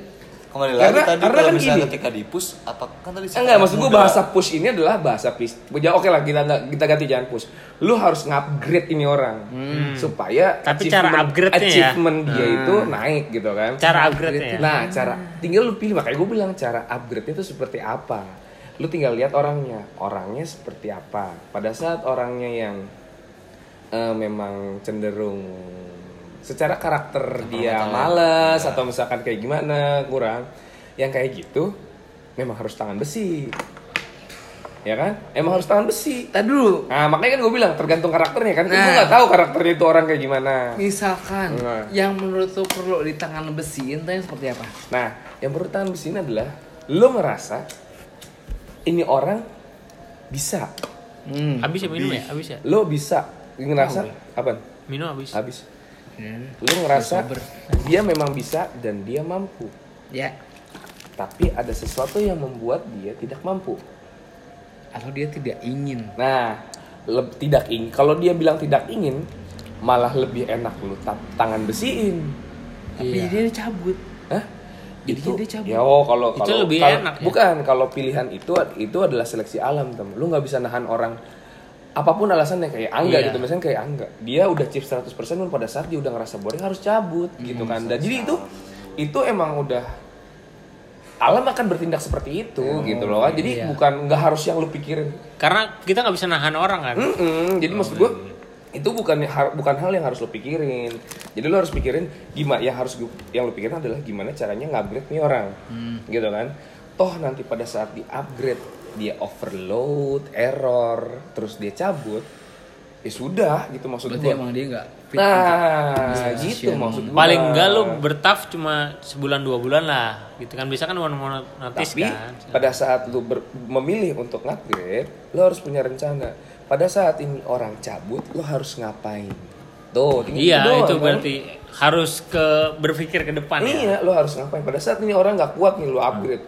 kembali Karena- lagi tadi karena kalau kan misalnya gini. ketika di push apa kan tadi Enggak, maksud gue bahasa push ini adalah bahasa push. Ya oke lah kita kita ganti jangan push. Lu harus nge-upgrade ini orang supaya Tapi cara achievement- upgrade-nya ya. achievement dia itu naik gitu kan. Cara upgrade-nya. ya. Nah, cara tinggal lu pilih makanya gue bilang cara upgrade itu seperti apa. Lu tinggal lihat orangnya, orangnya seperti apa. Pada saat orangnya yang eh, memang cenderung secara karakter dia malas atau misalkan kayak gimana kurang, yang kayak gitu memang harus tangan besi. Ya kan? Emang harus tangan besi. tadi dulu Nah, makanya kan gue bilang tergantung karakternya kan. Gue Nah. nggak tahu karakternya itu orang kayak gimana. misalkan Nah. yang menurut lu perlu di tangan besiin tuh yang seperti apa? Nah, yang perlu tangan besi ini adalah lo ngerasa ini orang bisa, Hmm. Habis ya minum ya? Habis ya? lo bisa ngerasa apa? Minum habis. Habis. Lo ngerasa dia memang bisa dan dia mampu, Ya, tapi ada sesuatu yang membuat dia tidak mampu. atau dia tidak ingin. Nah, le- tidak ingin. Kalau dia bilang tidak ingin, malah lebih enak ta- tangan besiin. Tapi Iya. dia cabut. Hah? Jadinya dia cabut. Ya oh kalau Itu kalau lebih kalau- enak ya? Bukan kalau pilihan itu itu adalah seleksi alam tem. Lu nggak bisa nahan orang apa pun alasannya kayak angga Iya. gitu misalnya kayak angga dia udah chip 100% pun pada saat dia udah ngerasa boring harus cabut gitu kan dan jadi itu itu emang udah alam akan bertindak seperti itu gitu loh kan jadi iya. bukan nggak harus yang lu pikirin Karena kita nggak bisa nahan orang kan. Mm-mm, jadi maksud gue itu bukan bukan hal yang harus lo pikirin. Jadi lo harus pikirin gimana yang harus yang lo pikirin adalah gimana caranya ngupgrade nih orang, gitu kan? Toh nanti pada saat di upgrade dia overload, error, terus dia cabut, ya sudah gitu maksud Berarti gue. emang dia nggak fit Nah, gitu share maksud gue. Paling enggak lu bertaf cuma sebulan dua bulan lah. Gitu kan bisa kan mau notis Tapi kan. pada saat lu ber- memilih untuk upgrade, lu harus punya rencana. Pada saat ini orang cabut, lu harus ngapain? Tuh, Iya, doang, itu kan? berarti harus ke berpikir ke depan ya. Iya, lu harus ngapain? Pada saat ini orang nggak kuat nih lu upgrade.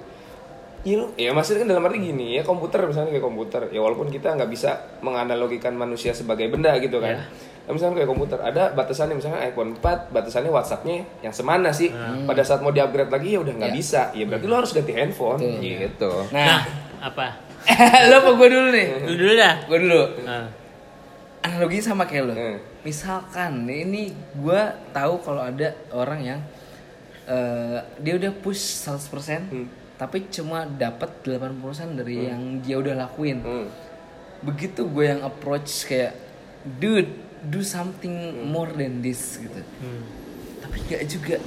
Iya lu, ya maksudnya kan dalam arti gini ya komputer misalnya kayak komputer ya walaupun kita nggak bisa menganalogikan manusia sebagai benda gitu kan. Iya. Nah, misalnya kayak komputer ada batasannya misalnya iPhone 4 batasannya WhatsAppnya yang semana sih. Pada saat mau di-upgrade lagi ya udah nggak Iya. bisa. Ya berarti lu harus ganti handphone Betul. gitu. Nah, Nah, apa? [LAUGHS] lo apa gue dulu nih? Lu dulu dah. Gue dulu. Nah, Analoginya sama kayak lo. Hmm. Misalkan ini gue tahu kalau ada orang yang eh, dia udah push 100% Hmm. Tapi cuma dapat 80% dari yang dia udah lakuin. Hmm. Begitu gue yang approach kayak dude, do something more than this gitu. hmm. Tapi gak juga.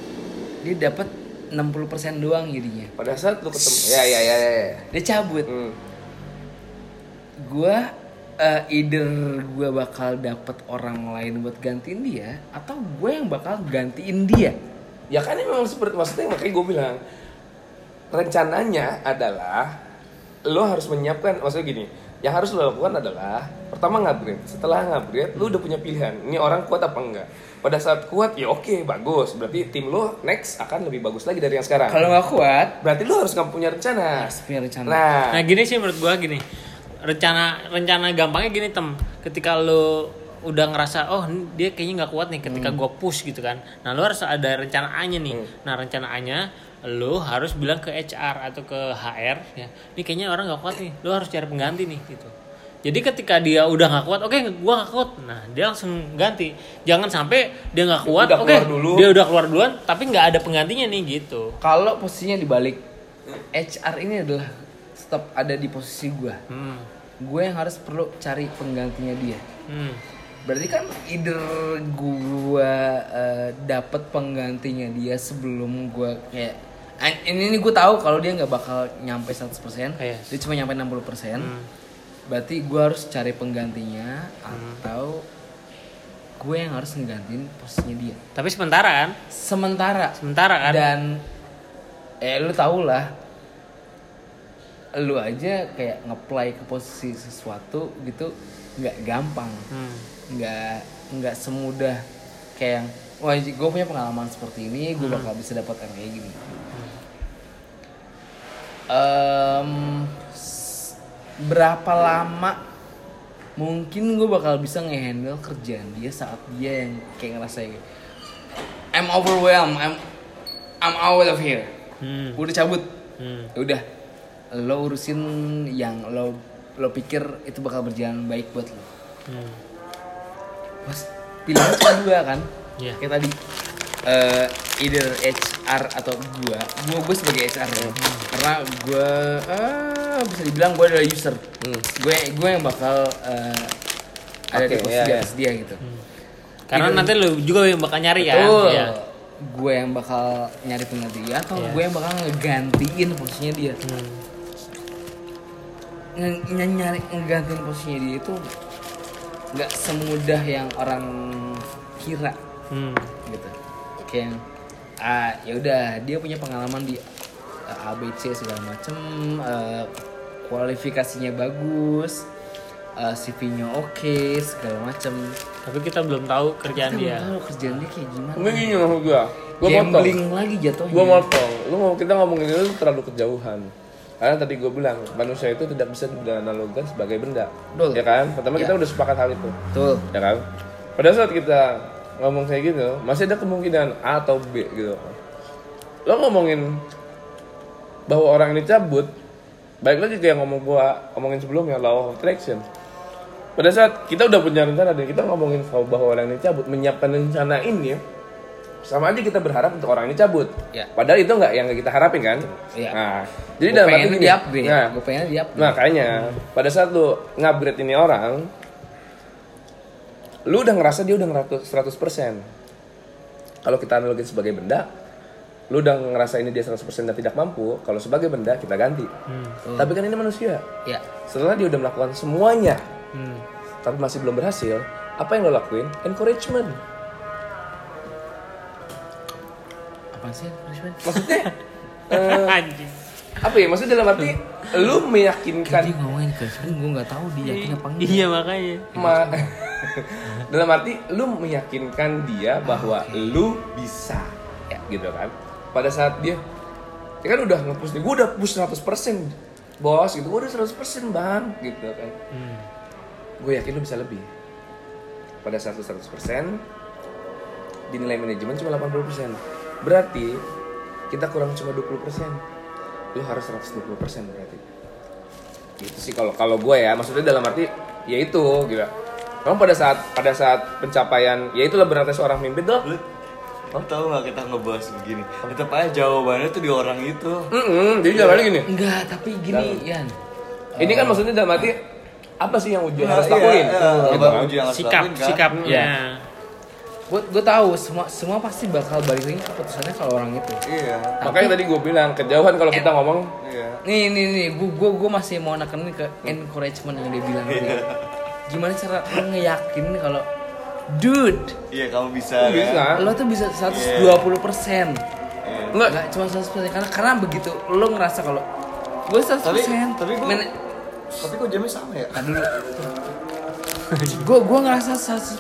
Dia dapat 60% doang jadinya. Pada saat lu ketemu ya ya ya ya. ya. Dia cabut. Hmm. Gua eh, either gue bakal dapet orang lain buat gantiin dia atau gue yang bakal gantiin dia. Ya kan memang seperti maksudnya makanya gue bilang rencananya adalah lo harus menyiapkan maksudnya gini yang harus lo lakukan adalah pertama ngupgrade. Setelah ngupgrade lo udah punya pilihan ini orang kuat apa enggak. Pada saat kuat ya oke bagus. Berarti tim lo next akan lebih bagus lagi dari yang sekarang. Kalau nggak kuat, berarti lo harus nggak punya rencana. Harus punya rencana. nah. Nah gini sih menurut gua gini. Rencana rencana gampangnya gini tem. Ketika lo udah ngerasa oh dia kayaknya nggak kuat nih ketika gua push gitu kan. Nah lo harus ada rencana A nya nih nah rencana A nya lo harus bilang ke HR atau ke HR ya ini kayaknya orang nggak kuat nih lo harus cari pengganti nih gitu jadi ketika dia udah nggak kuat oke gua nggak kuat nah dia langsung ganti jangan sampai dia nggak kuat oke dulu. dia udah keluar duluan tapi nggak ada penggantinya nih gitu Kalau posisinya dibalik, HR ini adalah tetap ada di posisi gua. hmm. Gue yang harus perlu cari penggantinya dia. Hmm. Berarti kan either gua eh, dapet penggantinya dia sebelum gua kayak ini ini gue tahu kalau dia nggak bakal nyampe 100%, Iya. dia cuma nyampe 60%. Berarti gua harus cari penggantinya atau gue yang harus ngegantiin posisinya dia. tapi sementara kan? Sementara. Sementara kan? Dan eh lu tau lah lu aja kayak ngeplay ke posisi sesuatu gitu nggak gampang. Hmm. nggak nggak semudah kayak yang wah gue punya pengalaman seperti ini gue bakal bisa dapat kayak gini S- berapa lama mungkin gue bakal bisa ngehandle kerjaan dia saat dia yang kayak ngerasa kayak, I'm overwhelmed I'm I'm out of here Hmm. udah cabut Hmm. Ya udah lo urusin yang lo lo pikir itu bakal berjalan baik buat lo Hmm. Mas pilihan cuma dua kan Iya. kayak tadi eh either HR atau gua gua gue sebagai HR ya. karena gua eh, bisa dibilang gua adalah user gue gue yang bakal eh, ada di Oke, posisi di iya. atas dia gitu Karena nanti lu juga yang bakal nyari kan. Betul. Iya. gue yang bakal nyari pengganti dia atau Iya. gue yang bakal ngegantiin posisinya dia Hmm. Nge- ny- nyari ngegantiin posisinya dia itu nggak semudah yang orang kira Hmm. gitu kayak ah ya udah dia punya pengalaman di uh, ABC segala macem uh, kualifikasinya bagus uh, CV-nya oke segala macem Tapi kita belum tahu kerjaan Kita dia. belum tahu kerjaan dia kayak gimana Ini gini maksud gua. Gua motong. gambling lagi jatuhnya Gua motong. Lu mau kita ngomongin itu terlalu kejauhan. Karena tadi gue bilang manusia itu tidak bisa dianalogikan sebagai benda, Betul. ya kan? Pertama kita Ya. udah sepakat hal itu, betul ya kan? Pada saat kita ngomong kayak gitu, masih ada kemungkinan A atau B gitu. Lo ngomongin bahwa orang ini cabut, baik lagi kayak ngomong gua ngomongin sebelumnya law of attraction. Pada saat kita udah punya rencana dan kita ngomongin bahwa orang ini cabut, menyiapkan rencana ini, sama aja kita berharap untuk orang ini cabut. Ya. Padahal itu nggak yang kita harapin kan? Iya. Nah, jadi gue dalam arti gini, di upgrade Nah, gue pengen di upgrade makanya pada saat lu ngupgrade ini orang, lu udah ngerasa dia udah ngeratus 100%. Kalau kita analogin sebagai benda, lu udah ngerasa ini dia 100% dan tidak mampu, kalau sebagai benda kita ganti. Tapi kan ini manusia. ya Setelah dia udah melakukan semuanya, Hmm. tapi masih belum berhasil, apa yang lo lakuin? Encouragement. apa sih punishment Maksudnya [LAUGHS] eh, Anjing. Apa ya? Maksudnya dalam arti lu meyakinkan dia ngomongin punishment gue nggak tahu dia yakin apa enggak. Iya makanya. ma- [LAUGHS] dalam arti lu meyakinkan dia bahwa lu bisa. Ya gitu kan. Pada saat dia dia kan udah nge-push nih gue udah push 100% bos gitu. Gue udah 100% bang gitu kan. Hmm. gue yakin lu bisa lebih. Pada saat lu 100% dinilai manajemen cuma 80% berarti kita kurang cuma 20% lu harus 120% berarti. Itu sih kalau kalau gue ya maksudnya dalam arti ya itu gitu Memang pada saat pada saat pencapaian ya itulah berarti seorang mimpi tuh. Lu Lo tau gak kita ngebahas begini? Tetep aja jawabannya tuh di orang itu. Mm-mm, jadi jawabannya gini. Enggak tapi gini Yan ini kan maksudnya dalam arti apa sih yang ujian harus Iya, lakuin iya, gitu apa kan? uji yang harus Sikap, lakuin kan? sikapnya. Gue gue tahu semua semua pasti bakal balik lagi keputusannya kalau orang itu. Iya. Makanya tadi gue bilang kejauhan kalau kita ngomong. Iya. Nih nih nih gue gue gue masih mau nekenin ke encouragement yang dia bilang tadi. Gimana cara lo ngeyakinin kalau dude Iya kamu bisa Lu bisa. kan lo tuh bisa 120 persen. Enggak. Enggak cuma 100% karena karena begitu lo ngerasa kalau gue 100% Tapi tapi gue tapi kok jamnya sama ya? Dulu [LAUGHS] gue gue ngerasa 100%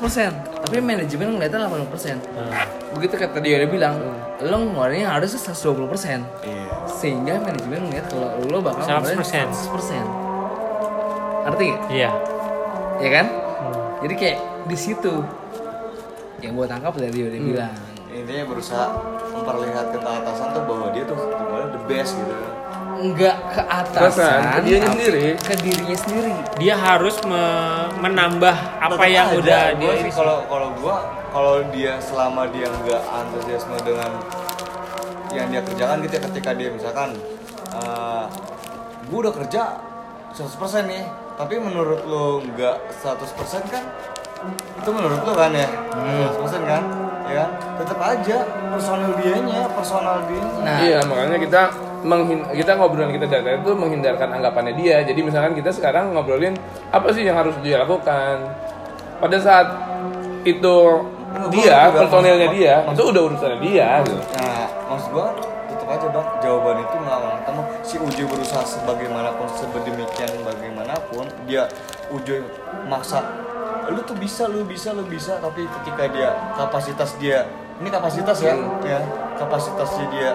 tapi manajemen ngeliatnya 80% begitu kata dia udah bilang lo ngeluarinnya harusnya 120% Iya. sehingga manajemen ngeliat kalau lo bakal 100%. ngeluarin 100% ngerti gak? Iya. ya kan? jadi kayak di situ yang gue tangkap dari dia udah bilang Intinya berusaha memperlihatkan ke atasan tuh bahwa dia tuh gimana the best gitu. Nggak ke atasan ke tapi sendiri. ke dirinya sendiri. Dia harus me- menambah apa Tetep yang aja, udah gua dia sih kalau kalau gua kalau dia selama dia nggak antusiasme dengan yang dia kerjakan gitu ya ketika dia misalkan eh gua udah kerja 100% nih tapi menurut lo nggak 100% kan? Itu menurut lo kan ya? 100% kan? Ya kan? Tetap aja personal dianya personal dianya nah. Iya, makanya kita menghin kita ngobrolin kita dari itu menghindarkan anggapannya dia. Jadi misalkan kita sekarang ngobrolin apa sih yang harus dia lakukan. Pada saat itu dia, juga personilnya dia, itu udah urusannya dia gitu. Nah, maksud gua tetap aja bang jawaban itu nggak akan ketemu. Si Ujo berusaha sebagaimanapun sebedemikian bagaimanapun dia Ujo maksa lu tuh bisa lu bisa lu bisa tapi ketika dia kapasitas dia ini kapasitas ya ya kapasitasnya dia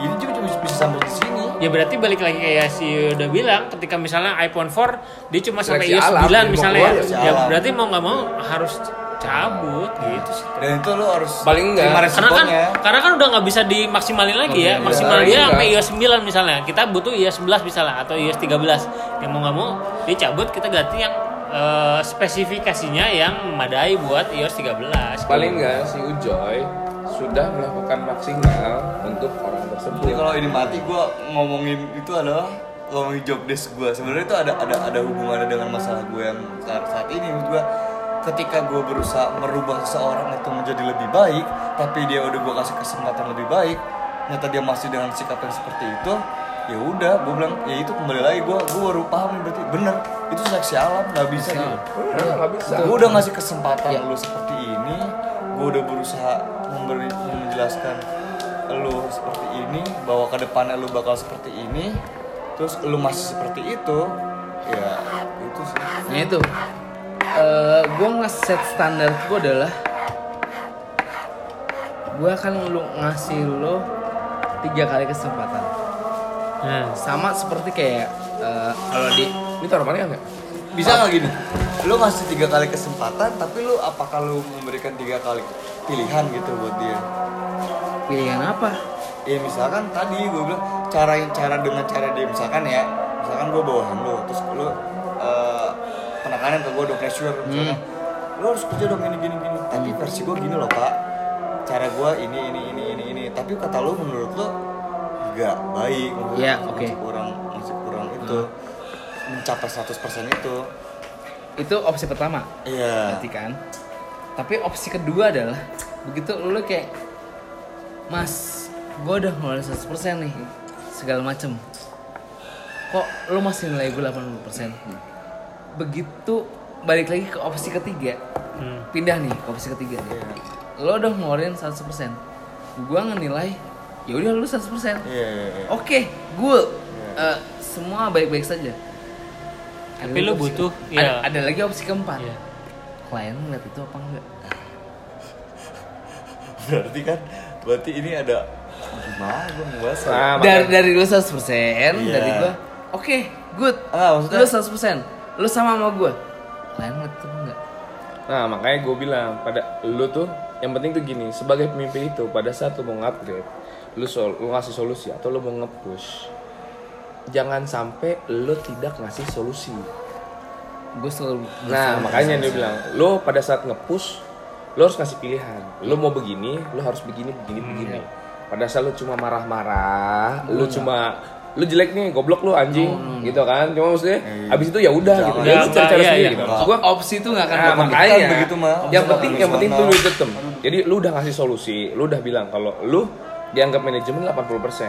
ini juga cuma bisa sampai di sini Ya berarti balik lagi kayak si udah bilang ketika misalnya iPhone 4 dia cuma sampai iOS alam, 9 dia mau misalnya ya. Ya berarti mau nggak mau harus cabut gitu sih. dan itu lu harus Paling enggak. Karena kan karena kan udah nggak bisa dimaksimalin lagi ya. Iya, Maksimal dia Iya. sampai iOS 9 misalnya. Kita butuh iOS 11 misalnya atau iOS 13. Yang mau nggak mau dia cabut kita ganti yang eh, spesifikasinya yang memadai buat iOS 13. Paling enggak si Ujoy sudah melakukan maksimal untuk orang. Jadi kalau ini mati gue ngomongin itu adalah ngomongin job desk gue. Sebenarnya itu ada ada ada hubungannya dengan masalah gue yang saat, saat ini menurut gue. Ketika gue berusaha merubah seseorang itu menjadi lebih baik, tapi dia udah gue kasih kesempatan lebih baik, ternyata dia masih dengan sikap yang seperti itu, ya udah gue bilang ya itu kembali lagi gue gue baru paham berarti bener itu seleksi alam nggak bisa gitu. Nggak bisa. Gue udah ngasih kesempatan Ya. lu seperti ini, gue udah berusaha memberi menjelaskan lu seperti ini, bahwa ke depannya lu bakal seperti ini, terus lu masih seperti itu, ya itu sih. Nah itu eh gue nge-set standar gue adalah Gue akan lu ngasih lo tiga kali kesempatan Nah, Sama seperti kayak eh, kalau di Ini taruhannya enggak? Bisa nggak gini? Lu ngasih tiga kali kesempatan, tapi lu apakah lu memberikan tiga kali pilihan gitu buat dia? Pilihan apa? Ya misalkan tadi gue bilang cara cara dengan cara dia misalkan ya, misalkan gue bawahan lu, terus lu eh, penekanan ke gue dong pressure misalkan, lu harus kerja dong gini gini gini. Tapi versi gue gini loh pak, cara gue ini ini ini ini ini. Tapi kata lu menurut lu nggak baik, menurut Iya, lu oke. masih kurang masih kurang itu mencapai 100% itu. Itu opsi pertama Iya. Berarti kan Tapi opsi kedua adalah Begitu lu kayak Mas Gue udah ngeluarin 100% nih Segala macem Kok lu masih nilai gue 80% Begitu Balik lagi ke opsi ketiga hmm. Pindah nih ke opsi ketiga Lo udah ngeluarin 100% Gue ngenilai ya udah lu 100% Iya, iya, iya. Oke, good. Eh, semua baik-baik saja. Ada Tapi lagi lu opsi- butuh, ada, iya. ada lagi opsi keempat. Iya. Klien ngeliat itu apa enggak? Berarti kan, berarti ini ada gimana gue ngebahas? Nah, dari dari lu 100%, Iya. dari gua. Oke, good. Ah, maksudnya- lu 100%. Lu sama sama ngeliat itu apa enggak? Nah makanya gue bilang pada lu tuh yang penting tuh gini sebagai pemimpin itu pada saat lu mau upgrade lu sol lu ngasih solusi atau lu mau nge-push jangan sampai lu tidak ngasih solusi Gue selalu nah makanya dia bilang lu pada saat nge-push lu harus ngasih pilihan lu mau begini lu harus begini begini begini pada saat lu cuma marah-marah lu cuma lu jelek nih goblok lu anjing gitu kan cuma maksudnya Iya. abis itu ya udah gitu ya lu cari cara Iya, sendiri iya. gitu gua opsi itu nggak akan Nah, makanya Kan begitu, mah. yang penting yang penting tuh lu tetep. Jadi lu udah ngasih solusi, lu udah bilang kalau lu dianggap manajemen 80%.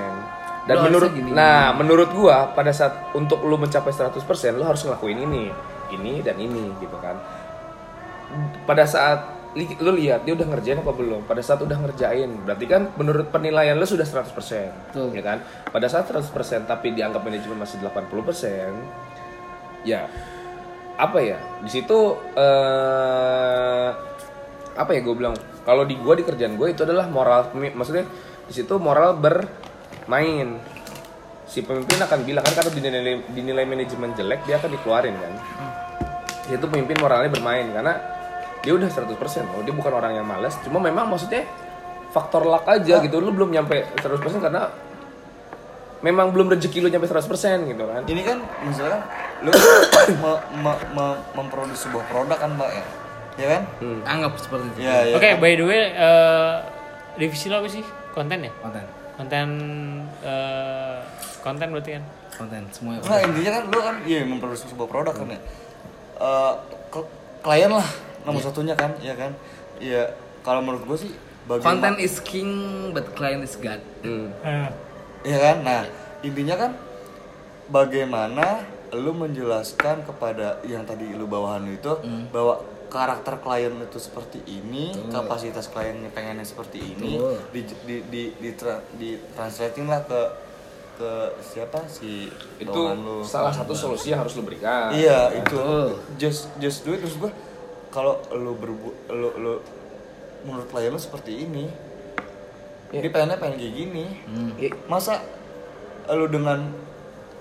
Dan Lu menurut gini. nah, menurut gua pada saat untuk lu mencapai 100% lu harus ngelakuin ini, ini dan ini gitu kan. Pada saat li- lu lihat dia udah ngerjain apa belum? Pada saat udah ngerjain berarti kan menurut penilaian lu sudah 100% Betul. ya kan? Pada saat 100% tapi dianggap manajemen masih 80% ya apa ya? Di situ eh apa ya gue bilang? Kalau di gue di kerjaan gue itu adalah moral maksudnya di situ moral bermain. Si pemimpin akan bilang kan kalau dinilai, dinilai manajemen jelek dia akan dikeluarin kan? Itu pemimpin moralnya bermain karena dia udah 100% loh dia bukan orang yang malas cuma memang maksudnya faktor luck aja gitu lu belum nyampe 100% karena memang belum rezeki lu nyampe 100% gitu kan ini kan misalnya lu [COUGHS] me- me- me- memproduksi sebuah produk kan mbak ya ya kan Anggap seperti itu. ya ya Oke, by the way, eh, divisi lo apa sih? Konten ya? Konten. Konten eh, konten berarti kan? Konten semuanya. Nah intinya kan lu kan iya memproduksi sebuah produk kan ya. Eh, ke- klien lah nomor satunya kan, ya kan. Iya kalau menurut gue sih bagaimana Content is king but client is god. Hmm. Iya kan? Nah, intinya kan bagaimana lu menjelaskan kepada yang tadi lu bawahan lu itu bahwa karakter klien itu seperti ini, kapasitas kliennya pengennya seperti ini, Betul. di di di di, tra- di translating lah ke ke siapa si itu bawahan lu. salah satu solusi yang harus lu berikan Iya, itu Betul. just just do it terus gua kalau lu berbu lu lu menurut klien lu seperti ini. Iya. Dia pengennya pengen kayak gini. Iya. Masa lu dengan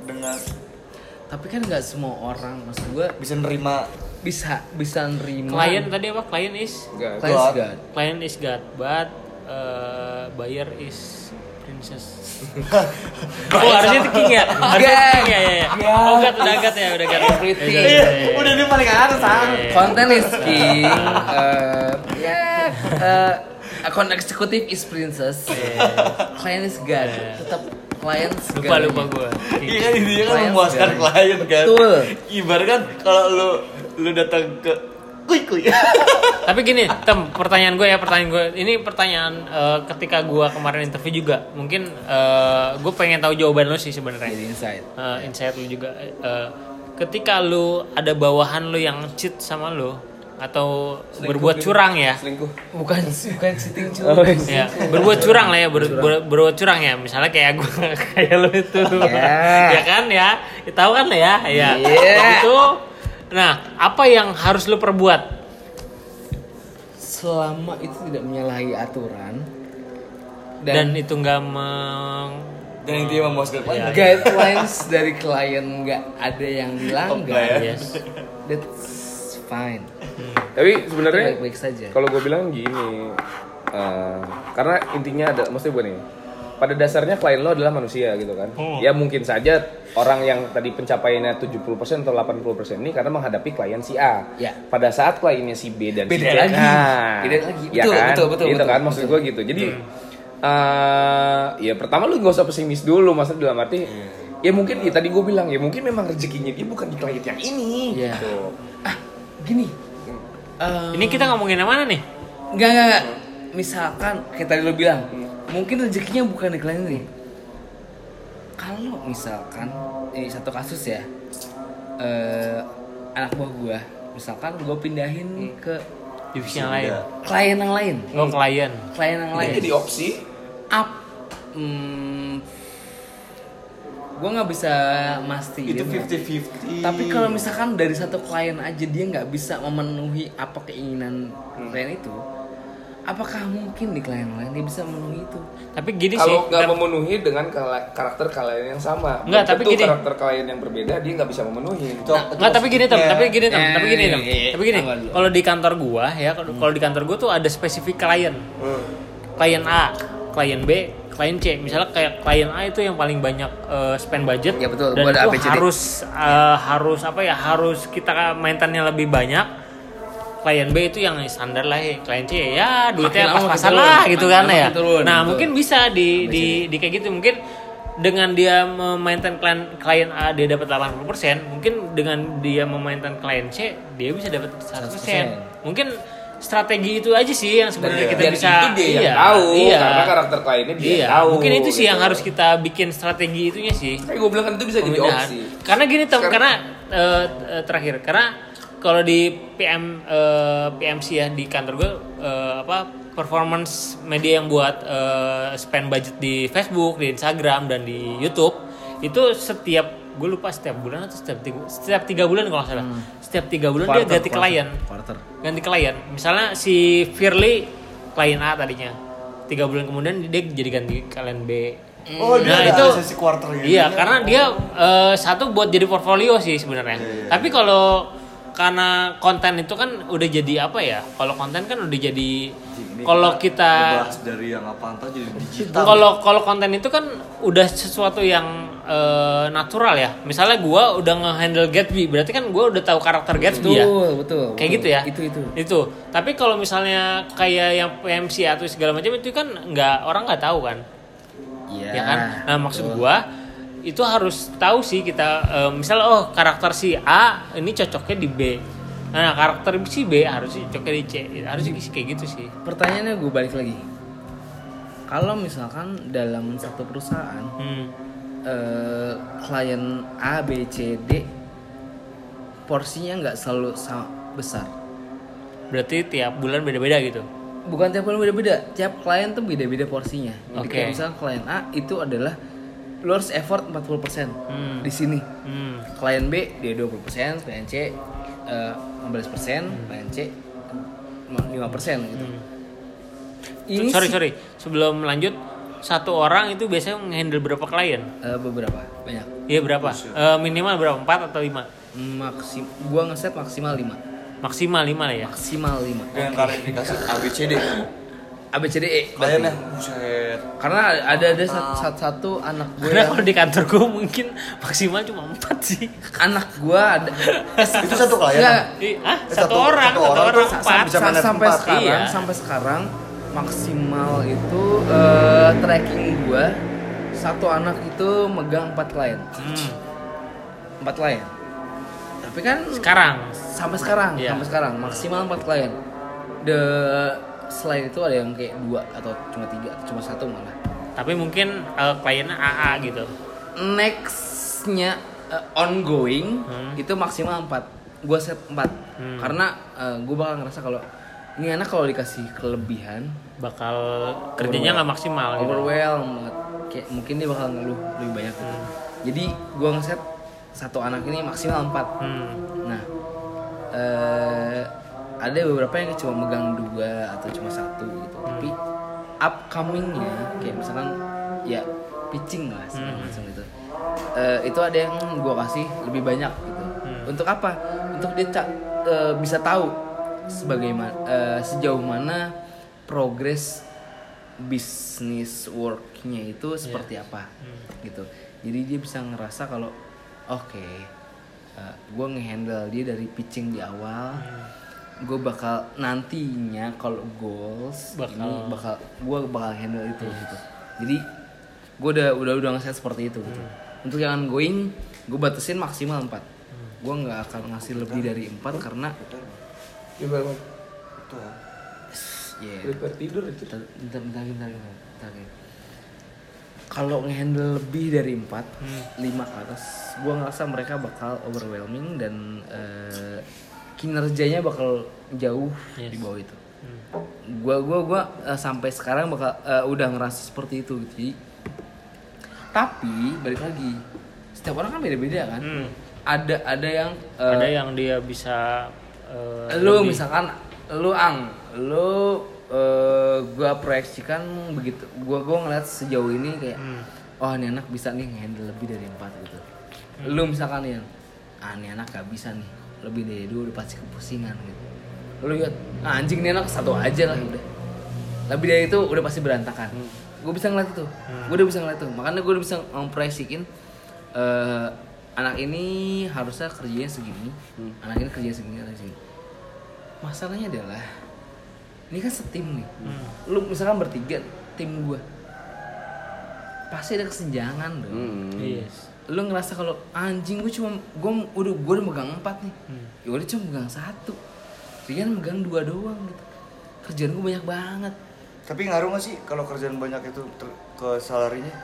dengan Tapi kan nggak semua orang, maksud gue bisa nerima bisa bisa nerima. Klien tadi apa? Klien is Enggak. client is God. god. klien is God, but eh, buyer is princess. [LAUGHS] oh, harusnya itu king ya? Harusnya itu king ya, ya, ya. Oh, God, udah God ya, udah God. Everything. Iya, iya, iya. udah di paling atas ah. Content is king. eh, ya, eh, account eksekutif is princess. Client is god. Tetap client is Lupa lupa gue. Iya kan intinya kan Klien memuaskan klien kan. Betul. Ibarat kan kalau lu lu datang ke kuy kuy. [LAUGHS] Tapi gini, tem, pertanyaan gue ya, pertanyaan gue. Ini pertanyaan eh, ketika gue kemarin interview juga. Mungkin eh, gue pengen tahu jawaban lo sih sebenarnya. Jadi inside. Eh, insight lu juga. Eh, ketika lu ada bawahan lu yang cheat sama lu atau berbuat curang ya, selingkuh Bukan bukan sitting [LAUGHS] Oh, curang. ya berbuat curang lah ya, ber- ber- berbuat curang ya. Misalnya kayak gue [LAUGHS] kayak lu itu, Ya. ya kan ya, tahu kan lah ya, ya. Iya. Itu, nah apa yang harus lu perbuat? Selama itu tidak menyalahi aturan Dan, dan, itu nggak meng Dan intinya memuaskan klien. Iya. guidelines dari klien nggak ada yang dilanggar, Yes. that's fine. tapi sebenarnya Baik-baik saja. kalau gue bilang gini eh, karena intinya ada maksudnya gue nih pada dasarnya klien lo adalah manusia gitu kan ya mungkin saja orang yang tadi pencapaiannya 70% atau 80% ini karena menghadapi klien si A Ya. pada saat kliennya si B dan Beda si C lagi. nah, Beda lagi. ya Betul, kan? betul, betul, Gitu betul, kan maksud betul. gue gitu jadi eh, ya pertama lu gak usah pesimis dulu maksudnya dalam arti ya mungkin ya tadi gue bilang ya mungkin memang rezekinya dia bukan di klien yang ini Iya. gitu. Ah, gini. Eh, Ini kita ngomongin yang mana nih? Enggak, enggak, enggak. Misalkan kayak tadi lo bilang, mungkin rezekinya bukan di klien ini. Kalau misalkan ini satu kasus ya, eh anak buah gua, misalkan gua pindahin ke Divisi yang lain. klien yang lain, Oh, klien. klien yang lain. jadi opsi Up, hmm, gua nggak bisa mastiin. Itu 50-50. Tapi kalau misalkan dari satu klien aja dia nggak bisa memenuhi apa keinginan klien itu, apakah mungkin di klien lain dia bisa memenuhi itu? Tapi gini sih, kalau nggak memenuhi dengan karakter kalian yang sama Nggak, tapi gini. karakter kalian yang berbeda dia nggak bisa memenuhi Nggak, tapi gini tem, tapi gini tem, Eh, tapi gini tem, eh, eh, tapi gini. Kalau di kantor gua ya, kalau kalau di kantor gua tuh ada spesifik klien. Klien A, klien B, klien C. Misalnya kayak klien A itu yang paling banyak eh, spend budget Ya, betul. dan Gua ada itu ABCD. harus eh, harus apa ya? Harus kita maintannya lebih banyak. Klien B itu yang standar lah ya. Klien C ya duitnya pas-pasan lah gitu kan ya. turun, Nah, betul. mungkin bisa di di di kayak gitu mungkin dengan dia memainkan klien klien A dia dapat 80%, mungkin dengan dia memainkan klien C dia bisa dapat 100%. Mungkin strategi itu aja sih yang sebenarnya kita dan bisa itu dia yang iya, tahu iya. karena karakter kliennya dia Iya, tahu mungkin itu sih gitu. yang harus kita bikin strategi itunya sih. kayak gue bilang kan itu bisa jadi Pemindahan. opsi Karena gini tem, karena eh, terakhir karena kalau di PM eh, PMC ya di kantor gue eh, apa performance media yang buat eh, spend budget di Facebook, di Instagram dan di YouTube itu setiap gue lupa setiap bulan atau setiap tiga, setiap tiga bulan kalau nggak salah. Setiap tiga bulan dia Quarter, ganti quarter, klien. Quarter. ganti klien. Misalnya si Firly klien A tadinya. Tiga bulan kemudian dia jadi ganti klien B. Oh, dia Nah, ada itu- sesi quarter gitu. iya karena dia eh, satu buat jadi portfolio sih sebenarnya. Iya, tapi kalau karena konten itu kan udah jadi apa ya kalau konten kan udah jadi kalau kita dari yang apa entah jadi digital. kalau kalau konten itu kan udah sesuatu yang eh, natural ya misalnya gua udah nge-handle Gatsby berarti kan gua udah tahu karakter Gatsby ya Betul, betul. kayak betul. gitu ya Itu itu. itu tapi kalau misalnya kayak yang PMC atau segala macam itu kan nggak orang nggak tahu kan Iya. ya kan nah maksud betul. gua itu harus tahu sih kita eh, misalnya oh karakter si A ini cocoknya di B nah karakter si B harus cocoknya di C harus sih kayak gitu sih Pertanyaannya gue balik lagi. Kalau misalkan dalam satu perusahaan hmm. eh, klien A, B, C, D porsinya nggak selalu sama besar. berarti tiap bulan beda-beda gitu Bukan tiap bulan beda-beda, tiap klien tuh beda-beda porsinya. Jadi Oke. kayak misalnya klien A itu adalah lo harus effort 40% Hmm. di sini. hmm. Klien B dia 20%, klien C eh, 15%, klien C 5% gitu. Ini sorry sih, sorry sebelum lanjut satu orang itu biasanya ngehandle berapa klien eh, beberapa banyak. iya berapa Eh, minimal berapa empat atau lima Maksim gua ngeset maksimal 5. maksimal lima lah ya Maksimal 5. dengan klarifikasi ABCD. ABCDE E, berarti. Kliennya buset. Karena ada ada satu, satu, satu anak gue karena yang- kalau di kantor gue mungkin maksimal cuma empat sih anak gue ada [LAUGHS] Itu satu klien. Ih, ah, Eh, satu, satu- orang, satu satu, orang orang, tuh empat. bisa sampai empat. sekarang Iya. sampai sekarang maksimal itu eh, tracking gue satu anak itu megang empat klien Hmm, empat klien tapi kan sekarang. sampai sekarang Iya. sampai sekarang maksimal empat klien the selain itu ada yang kayak dua atau cuma tiga atau cuma satu malah Tapi mungkin eh, kliennya AA gitu. nextnya eh, ongoing Hmm. itu maksimal 4 gue set 4 Hmm. karena gue bakal ngerasa kalau ini anak kalau dikasih kelebihan Bakal kerjanya nggak maksimal gitu. overwhelm banget. kayak mungkin dia bakal ngeluh lebih banyak gitu. jadi gue ngeset satu anak ini maksimal 4 Hmm. nah eh ada beberapa yang cuma megang dua atau cuma satu gitu. Tapi upcomingnya kayak misalkan ya pitching lah segala Hmm. macam itu Eh, itu ada yang gue kasih lebih banyak gitu. Hmm. untuk apa? Untuk dia eh, bisa tahu sebagaimana eh, sejauh mana progres bisnis worknya itu seperti apa gitu. Jadi dia bisa ngerasa kalau oke gue ngehandle dia dari pitching di awal gue bakal nantinya kalau goals Bakal- ini bakal. gue bakal handle itu gitu. Jadi gue udah udah udah ngeset seperti itu gitu. Untuk yang ongoing gue batasin maksimal 4 gue nggak akan ngasih lebih dari 4 karena Gimana? Itu ya. ya Prepare tidur itu. bentar bentar bentar bentar, bentar, kalau ngehandle lebih dari 4 5 ke atas gue ngerasa mereka bakal overwhelming dan eh, kinerjanya bakal jauh Yes. di bawah itu. Gua gua gua eh, sampai sekarang bakal eh, udah ngerasa seperti itu gitu Jadi, tapi balik lagi setiap orang kan beda-beda kan? Hmm. ada ada yang eh, Ada yang dia bisa eh, lu lebih- misalkan lu ang lu eh, gua proyeksikan begitu gua gua ngeliat sejauh ini kayak Hmm. oh ini anak bisa nih handle lebih dari empat gitu. Lu misalkan yang ah ini anak gak bisa nih lebih dari dua udah pasti kepusingan gitu. Lu lihat ah, anjing ini anak satu aja lah udah. Lebih dari itu udah pasti berantakan. Gue bisa ngeliat itu. Gue udah bisa ngeliat itu. Makanya gue udah bisa memproyeksikin eh, anak ini harusnya kerjanya segini anak ini kerjanya segini anak segini. Masalahnya adalah ini kan setim nih. Hmm. lu misalkan bertiga tim gue pasti ada kesenjangan dong Hmm. Yes. Lu ngerasa kalau anjing gue cuma gue udah gue udah megang empat nih Hmm. ya udah cuma megang satu Rian megang dua doang gitu kerjaan gue banyak banget Tapi ngaruh gak sih kalau kerjaan banyak itu ter- ke salarinya?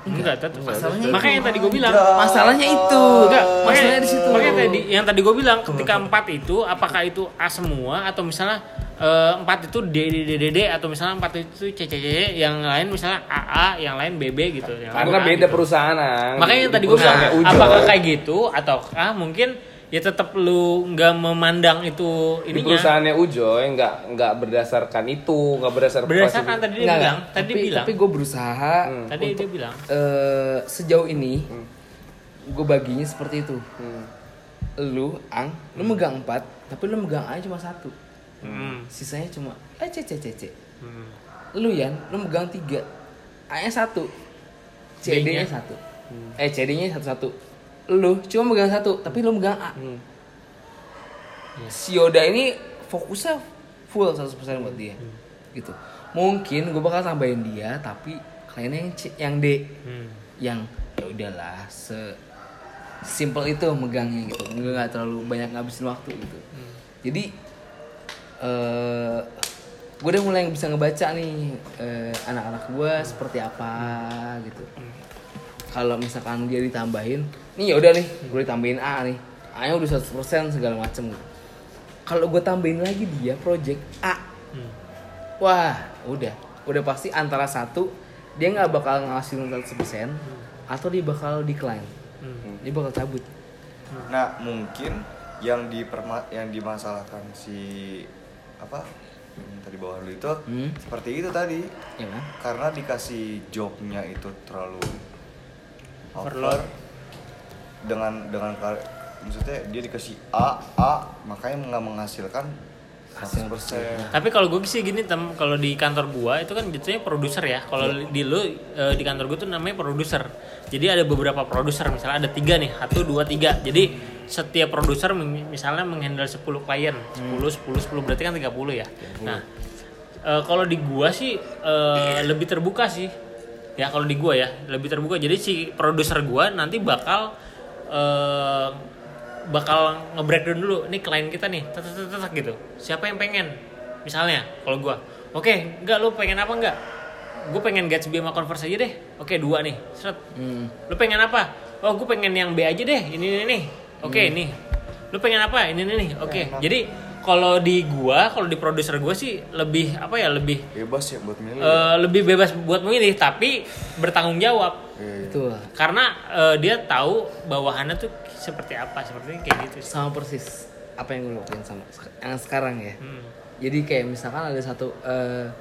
Enggak, tetap. Masalahnya Makanya yang tadi gue bilang. Masalahnya itu. Enggak, makanya masalahnya di situ. Makanya tadi yang tadi gue bilang ketika empat itu apakah itu A semua atau misalnya empat itu D D D D D atau misalnya empat itu C C C yang lain misalnya A A yang lain B B gitu. Yang Karena A beda gitu. perusahaan. Makanya yang tadi gue bilang apakah kayak gitu ataukah mungkin ya tetap lu nggak memandang itu di ininya perusahaannya Ujo ya nggak nggak berdasarkan itu nggak berdasarkan berdasarkan tadi dia Enggak, bilang enggak. tadi tapi, bilang Tapi gue berusaha tadi dia bilang eh, sejauh ini gue baginya seperti itu. Hmm. Lu, Ang, lu megang empat, tapi lu megang A cuma satu. Hmm. Sisanya cuma eh C C C C. Hmm. Lu Yan, lu megang tiga, A nya satu, C D nya satu. Eh C D nya satu satu. Lu cuma megang satu, tapi lu megang A. Hmm. Si Yoda ini fokusnya full 100% buat dia. Gitu. Mungkin gue bakal tambahin dia, tapi kliennya yang C, yang D. Hmm. yang ya udahlah se simple itu megangnya gitu nggak terlalu banyak ngabisin waktu gitu jadi eh gue udah mulai bisa ngebaca nih eh, anak-anak gue seperti apa gitu kalau misalkan dia ditambahin nih ya udah nih gue ditambahin A nih A nya udah 100% segala macem kalau gue tambahin lagi dia project A Hmm. Wah, udah. Udah pasti antara satu dia nggak bakal ngasih 100% atau dia bakal decline. Hmm. Dia bakal cabut. Nah mungkin yang diperma yang dimasalahkan si apa yang tadi bawah lu itu Hmm. seperti itu tadi Ya karena dikasih jobnya itu terlalu Overload. over dengan dengan maksudnya dia dikasih A A makanya nggak menghasilkan 100% Tapi kalau gue sih gini tem, kalau di kantor gua itu kan jatuhnya produser ya. Kalau di lu eh, di kantor gua tuh namanya produser. Jadi ada beberapa produser, misalnya ada tiga nih, satu dua tiga. Jadi setiap produser misalnya menghandle 10 klien, 10 10 10 berarti kan 30 ya. Nah, eh, kalau di gua sih eh, lebih terbuka sih. Ya kalau di gua ya, lebih terbuka. Jadi si produser gua nanti bakal eh, bakal nge-breakdown dulu. Nih klien kita nih tet, tet, tet, tet, gitu. Siapa yang pengen? Misalnya kalau gua. Oke enggak lu pengen apa enggak? Gue pengen Gatsby sama Converse aja deh. Oke dua nih seret Hmm. lu pengen apa? Oh gue pengen yang B aja deh ini ini nih oke nih lu pengen apa ini ini nih oke jadi kalau di gua kalau di produser gua sih lebih apa ya lebih bebas ya buat milih eh, lebih bebas buat memilih tapi bertanggung jawab Iya, iya. Betul. karena eh, dia tahu bawahannya tuh seperti apa seperti kayak gitu sih. Sama persis apa yang gue lakuin sama yang sekarang ya. Hmm. Jadi kayak misalkan ada satu eh,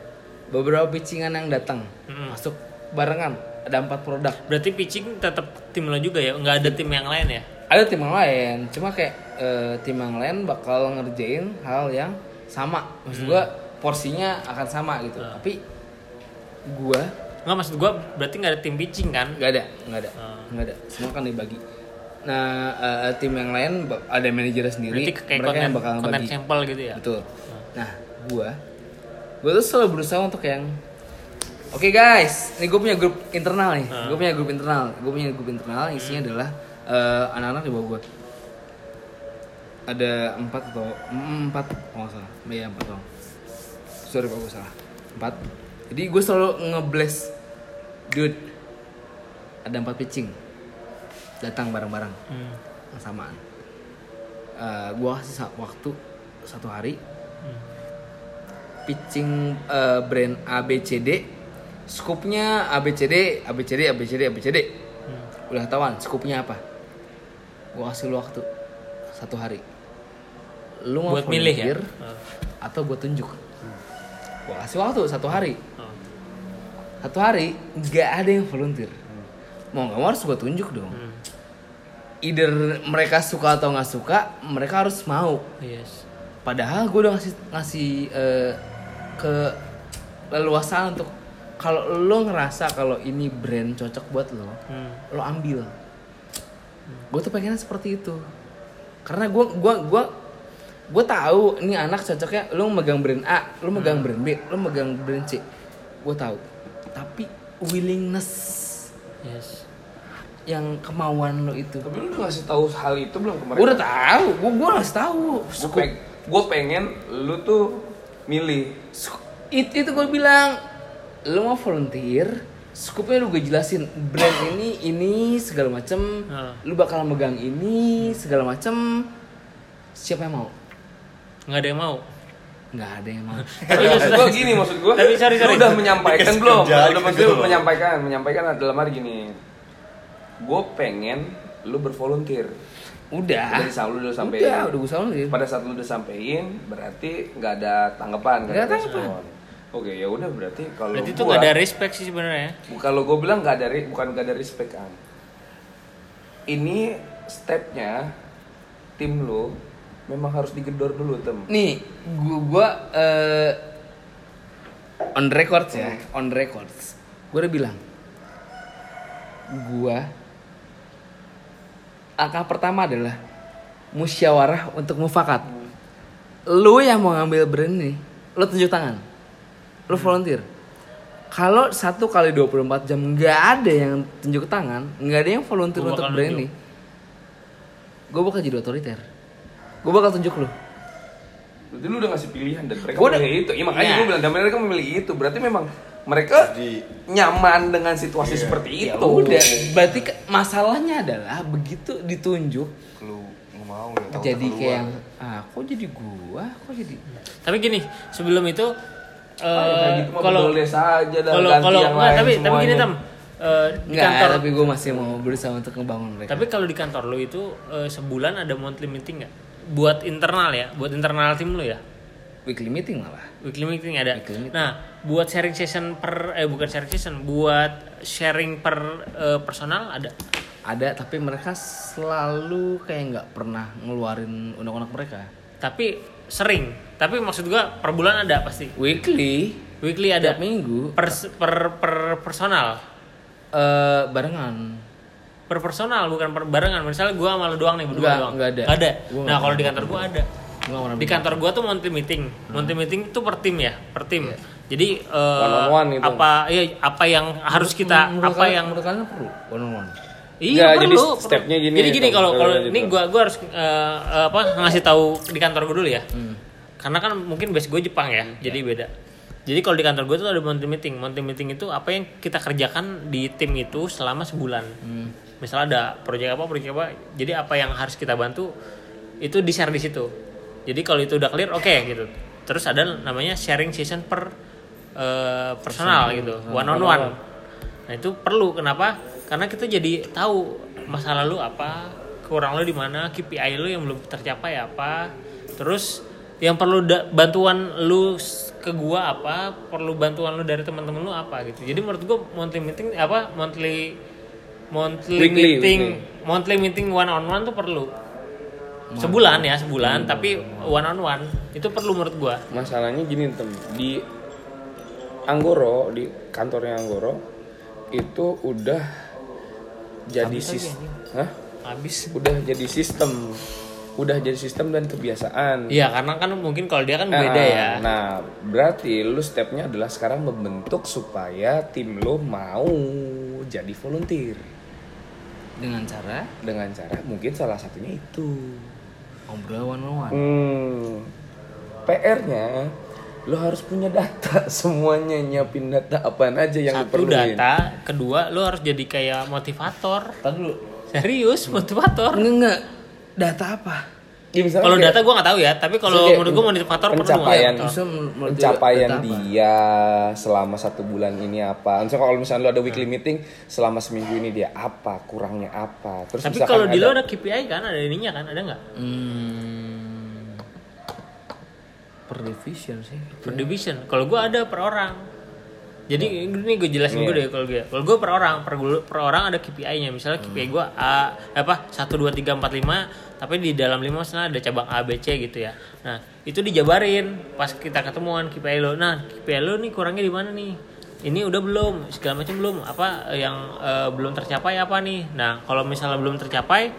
beberapa pitchingan yang datang Hmm. masuk barengan ada empat produk Berarti pitching tetap tim lo juga ya, nggak ada tim yang lain ya? Ada tim yang lain cuma kayak eh, tim yang lain bakal ngerjain hal yang sama maksud gua porsinya akan sama gitu Hmm. tapi gua Nggak maksud gua berarti nggak ada tim pitching kan? nggak ada nggak ada Hmm. nggak ada semua kan dibagi nah eh, tim yang lain ada manajer sendiri Berarti kayak mereka konten, yang bakal bagi sampel gitu ya? betul nah gua gua tuh selalu berusaha untuk yang Oke guys, ini gue punya grup internal nih. Hmm. Gue punya grup internal. Gue punya grup internal isinya adalah eh, anak-anak di bawah gue. Ada empat atau mm, empat, oh nggak salah. Iya empat dong. Sorry kalau gue salah. Empat. Jadi gue selalu ngebless, dude. Ada empat pitching. Datang bareng-bareng, Hmm. yang samaan. Eh, gue kasih waktu satu hari. Pitching eh, brand ABCD, skupnya ABCD, ABCD, ABCD, ABCD. Hmm. Udah ketahuan skupnya apa? Gue kasih lu waktu satu hari. Lu mau Buat milih ya? volunteer atau gue tunjuk? Gue kasih waktu satu hari. Oh. Satu hari nggak ada yang volunteer. Mau nggak mau harus gue tunjuk dong. Hmm. Either mereka suka atau nggak suka, mereka harus mau. Yes. Padahal gue udah ngasih ngasih eh, ke leluasaan untuk kalau lo ngerasa kalau ini brand cocok buat lo, Hmm. lo ambil. Gue tuh pengennya seperti itu. Karena gue gua gua gue tahu ini anak cocoknya lo megang brand A, lo megang brand B, lo megang brand C. Gue tahu. Tapi willingness Yes. yang kemauan lo itu. Tapi lu udah ngasih tahu hal itu belum kemarin? Gue udah tahu, gue gue harus tahu. Gue peng, gua pengen lu tuh milih. Itu, itu gue bilang, lu mau volunteer Skupnya lu gue jelasin brand ini ini segala macem Ah. lu bakal megang ini segala macem siapa yang mau nggak ada yang mau nggak ada yang mau [LAUGHS] Tapi maksud gue gini maksud gue. Tapi sorry, sorry. udah menyampaikan belum? Udah maksudnya belum? menyampaikan, menyampaikan dalam hari gini. Gue pengen lu bervolunteer. udah Udah disam- lu udah sampein. udah udah gue sama Pada saat lu udah sampein, berarti nggak ada tanggapan, Nggak ada tanggapan. Oke, ya udah berarti kalau berarti itu nggak ada respect sih sebenarnya kalau gue bilang nggak ada bukan nggak ada respect kan ini stepnya tim lo memang harus digedor dulu tem. Nih gua gua eh, on record ya on records. Gue udah bilang gua angka pertama adalah musyawarah untuk mufakat. Lu yang mau ngambil brand ini lu tunjuk tangan lu volunteer. Kalau satu kali 24 jam nggak ada yang tunjuk tangan nggak ada yang volunteer Gua untuk brand ini gue bakal jadi otoriter. Gue bakal tunjuk lu. Berarti lu udah ngasih pilihan dan mereka Gua udah- memilih itu. Iya makanya Iya. gue bilang dan mereka memilih itu. Berarti memang mereka Jadi- nyaman dengan situasi seperti Ya itu. udah, berarti masalahnya adalah begitu ditunjuk lu mau ya, jadi kayak yang ah kok jadi gua, kok jadi tapi gini sebelum itu Eh, gitu kalau boleh saja dah, kalau ganti kalau yang nggak, lain tapi tapi gini semuanya. tam eh, di Enggak, kantor tapi gue masih mau berusaha untuk ngebangun mereka. tapi kalau di kantor lo itu eh, sebulan ada monthly meeting nggak buat internal ya buat internal tim lo ya weekly meeting malah. weekly meeting ada Weekly meeting. nah buat sharing session per eh bukan sharing session buat sharing per eh, personal ada Ada, tapi mereka selalu kayak nggak pernah ngeluarin undang-undang mereka. tapi sering tapi maksud gua per bulan ada pasti Weekly, weekly ada tiap minggu, per per per personal eh barengan. per personal bukan per barengan misalnya gua sama lu doang nih berdua doang nggak ada. Nggak ada Gua nah kalau di kantor gua ada di kantor gua tuh monthly meeting monthly meeting itu per tim ya per tim jadi eh, One on one gitu. apa ya apa yang harus kita Menurut apa kalian- yang menurut kalian perlu one on one. Iya Nggak, perlu. jadi stepnya gini, Jadi gini Tom. kalau kalau Kalau ini gitu. gua gua harus eh, eh, apa ngasih tahu di kantor gua dulu ya. Hmm. Karena kan mungkin base gue Jepang ya, jadi beda. Jadi kalau di kantor gue tuh ada monthly meeting. Monthly meeting itu apa yang kita kerjakan di tim itu selama sebulan. Hmm. Misalnya ada proyek apa, proyek apa. Jadi apa yang harus kita bantu itu di share di situ. Jadi kalau itu udah clear, oke gitu. Terus ada namanya sharing session per eh, personal gitu, one on one. Nah itu perlu kenapa? Karena kita jadi tahu masa lalu apa, kurang lo di mana, KPI lo yang belum tercapai apa, terus yang perlu da- bantuan lu ke gua apa, perlu bantuan lu dari teman-teman lu apa gitu. Jadi menurut gua monthly meeting apa monthly monthly Weekly, meeting, weekly. monthly meeting one on one tuh perlu. Sebulan ya, sebulan tapi one on one itu perlu menurut gua. masalahnya gini tem di Anggoro di kantornya Anggoro itu udah jadi Habis lagi, sis anjing. Hah? Habis. udah jadi sistem udah jadi sistem dan kebiasaan Iya, karena kan mungkin kalau dia kan Ah, beda ya. Nah, berarti lu stepnya adalah sekarang membentuk supaya tim lu mau jadi volunteer Dengan cara dengan cara mungkin salah satunya itu. ngobrol one on one. Hmm, PR-nya lu harus punya data [LAUGHS] semuanya nyiapin data apaan aja yang lu Satu perluin. data, kedua lu harus jadi kayak motivator. Tadi. Serius, motivator. Enggak enggak. Data apa? Ya, misalnya Kalau data gua nggak tahu ya, tapi kalau menurut gua motivator perlu pencapaian menurut pencapaian dia selama satu bulan ini apa. Misalnya kalau misalnya lu ada weekly Hmm. meeting selama seminggu ini dia apa, kurangnya apa. Terus Tapi kalau di lo ada- KPI kan, ada ininya kan, ada nggak? Hmm, per division sih. Per division. Kalau gua ada per orang. Jadi ini gue jelasin Iya. gue deh kalau gue. Kalau gue per orang, per, per orang ada KPI-nya. Misalnya KPI gue A apa 1 2 3 4 5, tapi di dalam 5 misalnya ada cabang A B C gitu ya. Nah, itu dijabarin pas kita ketemuan KPI lo. Nah, KPI lo nih kurangnya di mana nih? Ini udah belum, segala macam belum. Apa yang eh, belum tercapai apa nih? Nah, kalau misalnya belum tercapai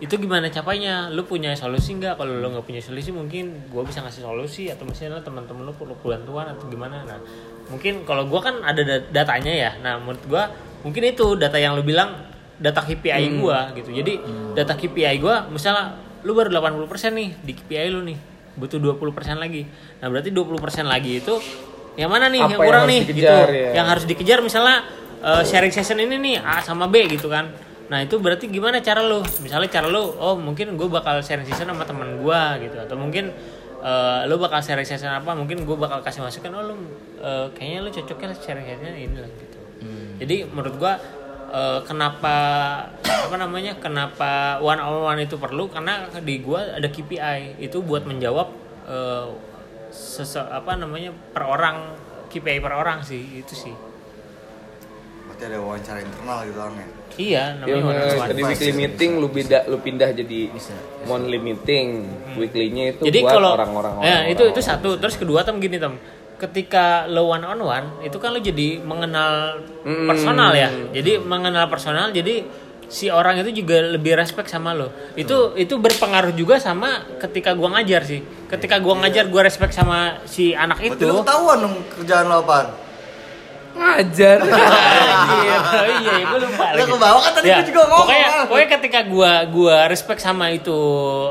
itu gimana capainya lu punya solusi nggak kalau lu nggak punya solusi mungkin gua bisa ngasih solusi atau misalnya teman-teman lu perlu bantuan atau gimana nah mungkin kalau gua kan ada da- datanya ya nah menurut gua mungkin itu data yang lu bilang data KPI gua gitu. Jadi data KPI gua misalnya lu baru 80% nih di KPI lu nih butuh 20% lagi. Nah berarti 20% lagi itu yang mana nih? Apa yang yang kurang harus nih dikejar, gitu ya. yang harus dikejar misalnya eh, sharing session ini nih A sama B gitu kan. Nah itu berarti gimana cara lu? Misalnya cara lu oh mungkin gue bakal sharing session sama teman gue gitu. Atau mungkin eh, lu bakal sharing session apa mungkin gue bakal kasih masukan oh lu eh, kayaknya lu cocoknya sharing session ini lah gitu. Jadi menurut gue eh, kenapa apa namanya kenapa one on one itu perlu? Karena di gue ada KPI itu buat menjawab eh, sese apa namanya per orang KPI per orang sih itu sih. Berarti ada wawancara internal gitu kan ya. iya Iya, namanya one on one jadi weekly meeting lu pindah lu pindah jadi monthly meeting. Weekly-nya itu jadi buat kalau orang-orang ya orang-orang. itu itu satu. Terus kedua tem gini tem ketika lo one on one itu kan lo jadi mengenal Hmm. personal ya jadi mengenal personal jadi si orang itu juga lebih respect sama lo itu itu berpengaruh juga sama ketika gua ngajar sih ketika gua ngajar gua respect sama si anak Berarti itu lu ketahuan dong kerjaan lo apaan. ngajar. [LAUGHS] Anjir. Oh iya, gue lupa lagi. kebawa kan tadi gua juga ngomong. Pokoknya, pokoknya ketika gua gua respect sama itu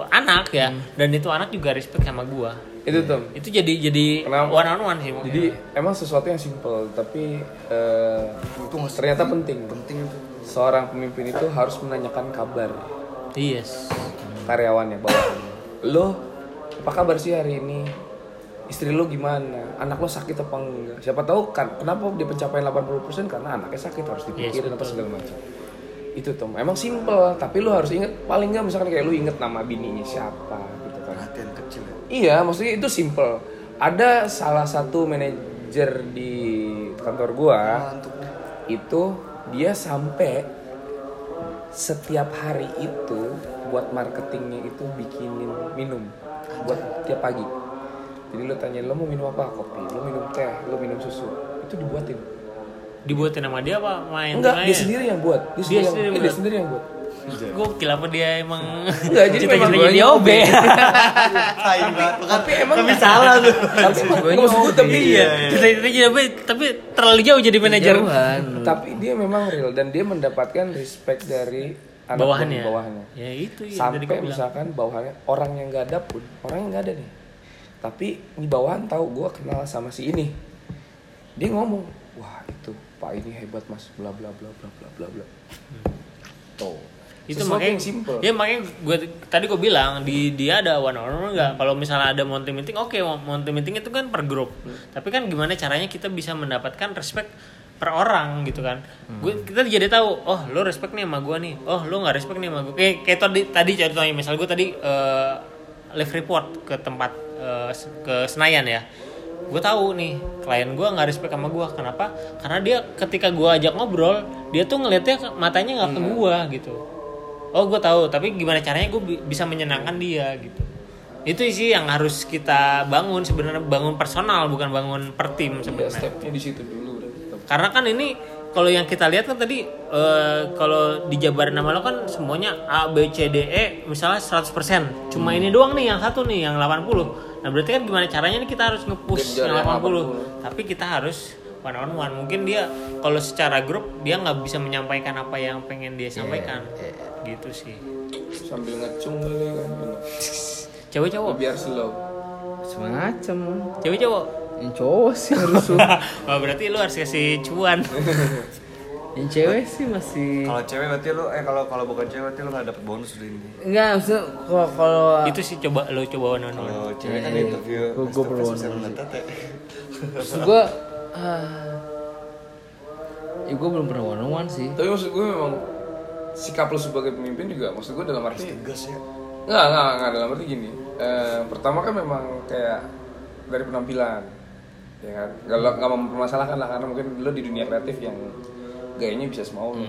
anak ya, Hmm. dan itu anak juga respect sama gua. Itu tuh. Itu jadi jadi Kenapa? one on one sih. Jadi emang sesuatu yang simple tapi eh, Itu ternyata penting. penting itu. Seorang pemimpin itu harus menanyakan kabar yes. karyawannya bawahannya. Lo apa kabar sih hari ini? Istri lo gimana? Anak lo sakit apa enggak? Siapa tahu kan kenapa dia pencapaian 80% karena anaknya sakit harus dipikirin apa segala macam. Itu tuh emang simple tapi lo harus inget paling nggak misalkan kayak lo inget nama bininya siapa gitu kan. Perhatian. Iya, maksudnya itu simple. Ada salah satu manajer di kantor gua Mantap. itu dia sampai setiap hari itu buat marketingnya itu bikinin minum buat tiap pagi. Jadi lo tanya lo mau minum apa? Kopi. Lo minum teh, lo minum susu. Itu dibuatin. Dibuatin sama dia apa main Enggak, dia sendiri yang buat. Dia, Dia sendiri, yang, sendiri eh, dia sendiri yang buat. Gokil apa dia emang Enggak, jadi memang jadi guanya OB. Tai [LAUGHS] banget. Tapi emang Tapi salah tuh. tapi maksud gue tapi Iya. Cita-cita jadi OB tapi terlalu jauh jadi manajer. Tapi dia memang real dan dia mendapatkan respect dari anak Bawahannya. bawahannya. Ya itu ya sampai misalkan bawahannya orang yang nggak ada pun orang yang nggak ada nih tapi di bawahan tahu gue kenal sama si ini dia ngomong wah itu pak ini hebat mas bla bla bla bla bla bla bla tuh itu Sesuatu makanya yang simple. ya makanya gue tadi gue bilang di dia ada one on one nggak? Kalau misalnya ada monthly meeting oke monthly meeting itu kan per grup tapi kan gimana caranya kita bisa mendapatkan respect per orang gitu kan? Gue kita jadi tahu oh lo respect nih sama gue nih. Oh lo nggak respect nih sama gue kayak kayak tadi tadi contohnya misal gue tadi eh, live report ke tempat eh, ke Senayan ya. Gue tahu nih klien gue nggak respect sama gue kenapa? Karena dia ketika gue ajak ngobrol dia tuh ngelihatnya matanya nggak ke gue gitu oh gue tahu tapi gimana caranya gue bi- bisa menyenangkan dia gitu. Itu sih yang harus kita bangun sebenarnya bangun personal bukan bangun per tim ya, sebenarnya. stepnya di situ dulu karena kan ini kalau yang kita lihat kan tadi eh, kalau dijabarin nama lo kan semuanya A B C D E misalnya 100% cuma ini doang nih yang satu nih yang 80 nah berarti kan gimana caranya nih kita harus nge-push yang yang 80 tapi kita harus one on one mungkin dia kalau secara grup dia nggak bisa menyampaikan apa yang pengen dia sampaikan gitu sih sambil ngecung kali kan [LAUGHS] cewek cowok biar slow Semacam. cewek cowok Yang cowok sih harus. [LAUGHS] oh berarti lu harus kasih cuan [LAUGHS] yang cewek sih masih. Kalau cewek berarti lu eh kalau kalau bukan cewek berarti lu nggak dapet bonus udah ini. Enggak, maksudnya kalau kalau itu sih coba lu coba one Kalau cewek kan Iya, interview. gua- gua perlu maksud gue ah, ya gue belum pernah one on one sih tapi maksud gue memang sikap lo sebagai pemimpin juga maksud gue dalam arti Tegas ya. Nggak, nggak, nggak dalam arti gini. Eh, pertama kan memang kayak dari penampilan, ya kan. Kalau nggak mempermasalahkan lah karena mungkin lo di dunia kreatif yang gayanya bisa semau lo.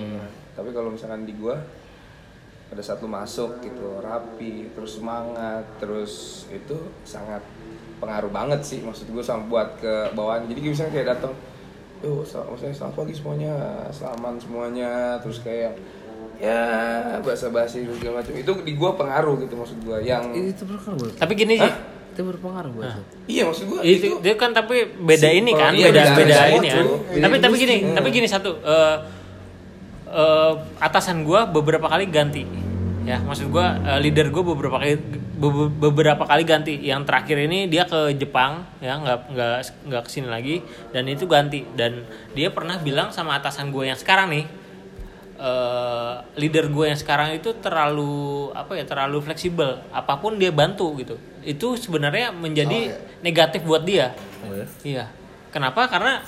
Tapi kalau misalkan di gua pada saat lo masuk gitu rapi, terus semangat, terus itu sangat pengaruh banget sih maksud gue sama buat ke bawahan. Jadi misalnya kayak datang, Yo, sel- maksudnya selamat pagi semuanya, selamat semuanya, terus kayak ya bahasa basi segala macam. Itu di gua pengaruh gitu maksud gua. Yang itu berpengaruh tapi gini sih itu berpengaruh buat lo. iya maksud gua itu, itu dia kan tapi beda Simple. ini kan Iya, beda beda beda ini kan. Beda tapi tapi gini tapi gini satu eh, eh, atasan gua beberapa kali ganti. Ya maksud gue leader gue beberapa kali be- beberapa kali ganti. Yang terakhir ini dia ke Jepang ya nggak nggak nggak ke sini lagi dan itu ganti. Dan dia pernah bilang sama atasan gue yang sekarang nih eh, leader gue yang sekarang itu terlalu apa ya terlalu fleksibel apa pun dia bantu gitu itu sebenarnya menjadi negatif buat dia Oh, ya? Iya. Kenapa? Karena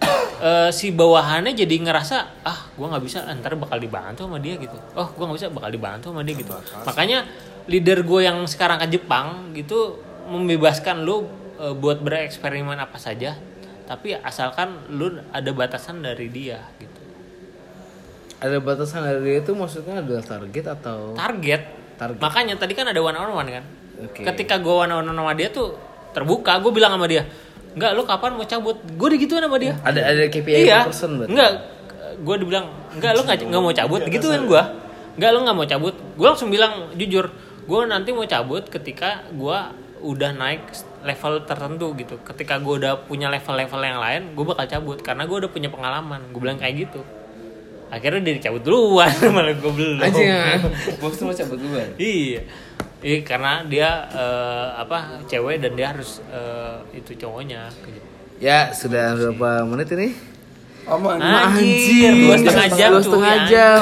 [COUGHS] eh, si bawahannya jadi ngerasa ah gue nggak bisa ntar bakal dibantu sama dia gitu. Oh gue nggak bisa bakal dibantu sama dia gitu. Makanya leader gue yang sekarang ke Jepang gitu membebaskan lu eh, buat bereksperimen apa saja. Tapi asalkan lu ada batasan dari dia gitu. Ada batasan dari dia itu maksudnya adalah target atau Target. Target. Makanya tadi kan ada one on one kan. Oke. Ketika gue one on one sama dia tuh terbuka, gue bilang sama dia, enggak lu kapan mau cabut? Gue digituin sama dia. ada ada KPI iya per person berarti? enggak gue dibilang enggak lu nggak nggak mau cabut gitu kan gue enggak lu nggak mau cabut gue langsung bilang jujur gue nanti mau cabut ketika gue udah naik level tertentu gitu ketika gue udah punya level-level yang lain gue bakal cabut karena gue udah punya pengalaman gue bilang kayak gitu akhirnya dia dicabut duluan [LAUGHS] malah gue belum Anjing, bos tuh mau cabut duluan. iya Iya karena dia eh, apa cewek dan dia harus eh, itu cowoknya gitu. Ya, sudah berapa menit ini? Aman. Anjir, dua setengah jam Dua tuh, setengah ya, jam.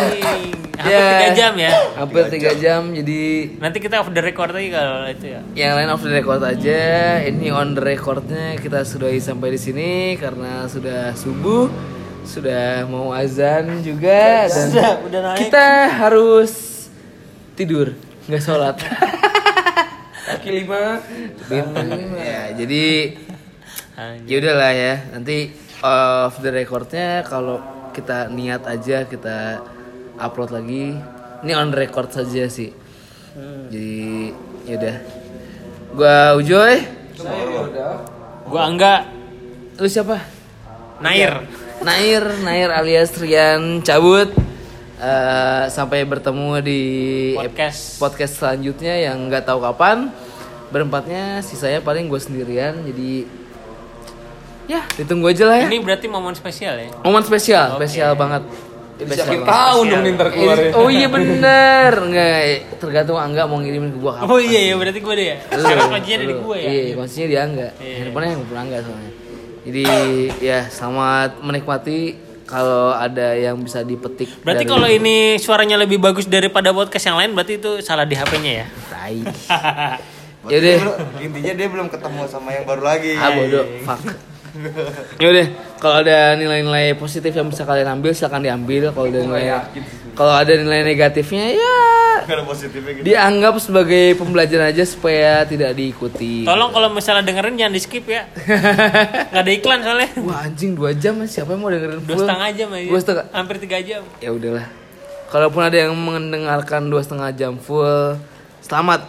Hampir Ya. tiga jam ya. Hampir tiga jam, jadi Nanti kita off the record lagi kalau itu ya. yang lain off the record aja. Ini on the recordnya kita sudahi sampai di sini karena sudah subuh, sudah mau azan juga dan udah naik. kita harus tidur, nggak sholat. [LAUGHS] Kaki lima. ya, jadi ya udahlah ya. Nanti off the recordnya kalau kita niat aja kita upload lagi. Ini on record saja sih. Jadi yaudah. Gua Ujoy. Gua enggak Lu siapa? Nair. Nair, Nair alias Rian cabut. Eh, sampai bertemu di Podcast. podcast selanjutnya yang nggak tahu kapan. Berempatnya sisanya paling gue sendirian. Jadi ya ditunggu aja lah ya. Ini berarti momen spesial ya. Momen spesial, spesial banget. Spesial Siapa banget. tahu dong nih ntar keluar ya. Oh iya bener, enggak tergantung Angga mau ngirimin ke gua kapan. Oh iya ya berarti gue deh ya. Lu, Sekarang kuncinya dari gue ya. Iya, kuncinya dia enggak. Iya. Handphonenya handphone Angga soalnya. Jadi ya selamat menikmati kalau ada yang bisa dipetik. Berarti dari- kalau ini suaranya lebih bagus daripada podcast yang lain berarti itu salah di HP-nya ya. tai. [LAUGHS] Yaudah. dia belum- intinya dia belum ketemu sama yang baru lagi. Ah bodoh, fuck. [LAUGHS] Yaudah, kalau ada nilai-nilai positif yang bisa kalian ambil silakan diambil. Kalau ada nilai kalau ada nilai negatifnya ya Gak ada positifnya gitu. dianggap sebagai pembelajaran aja supaya tidak diikuti. Tolong kalau misalnya dengerin jangan di skip ya. [LAUGHS] Gak ada iklan soalnya. Wah anjing dua jam siapa yang mau dengerin Dua setengah jam aja. Dua setengah. Hampir tiga jam. Ya udahlah. Kalaupun ada yang mendengarkan dua setengah jam full, selamat.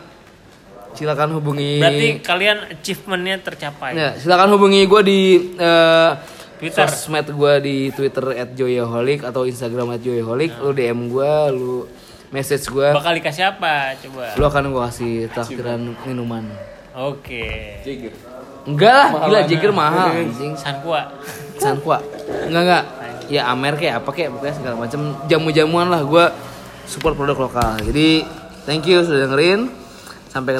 Silakan hubungi. Berarti kalian achievementnya tercapai. Ya, silakan hubungi gue di eh, Twitter. sosmed gue di Twitter @joyaholic atau Instagram @joyaholic. Lu DM gue, lu message gue, Bakal dikasih apa? Coba. lu akan gue kasih traktiran minuman. Oke. Jigit. Enggak lah, gila Jagger mahal anjing. Sanqua. Sanqua. Enggak enggak. Ya Amer kayak apa kayak pokoknya segala macam jamu-jamuan lah gue support produk lokal. Jadi thank you sudah dengerin. Sampai ketemu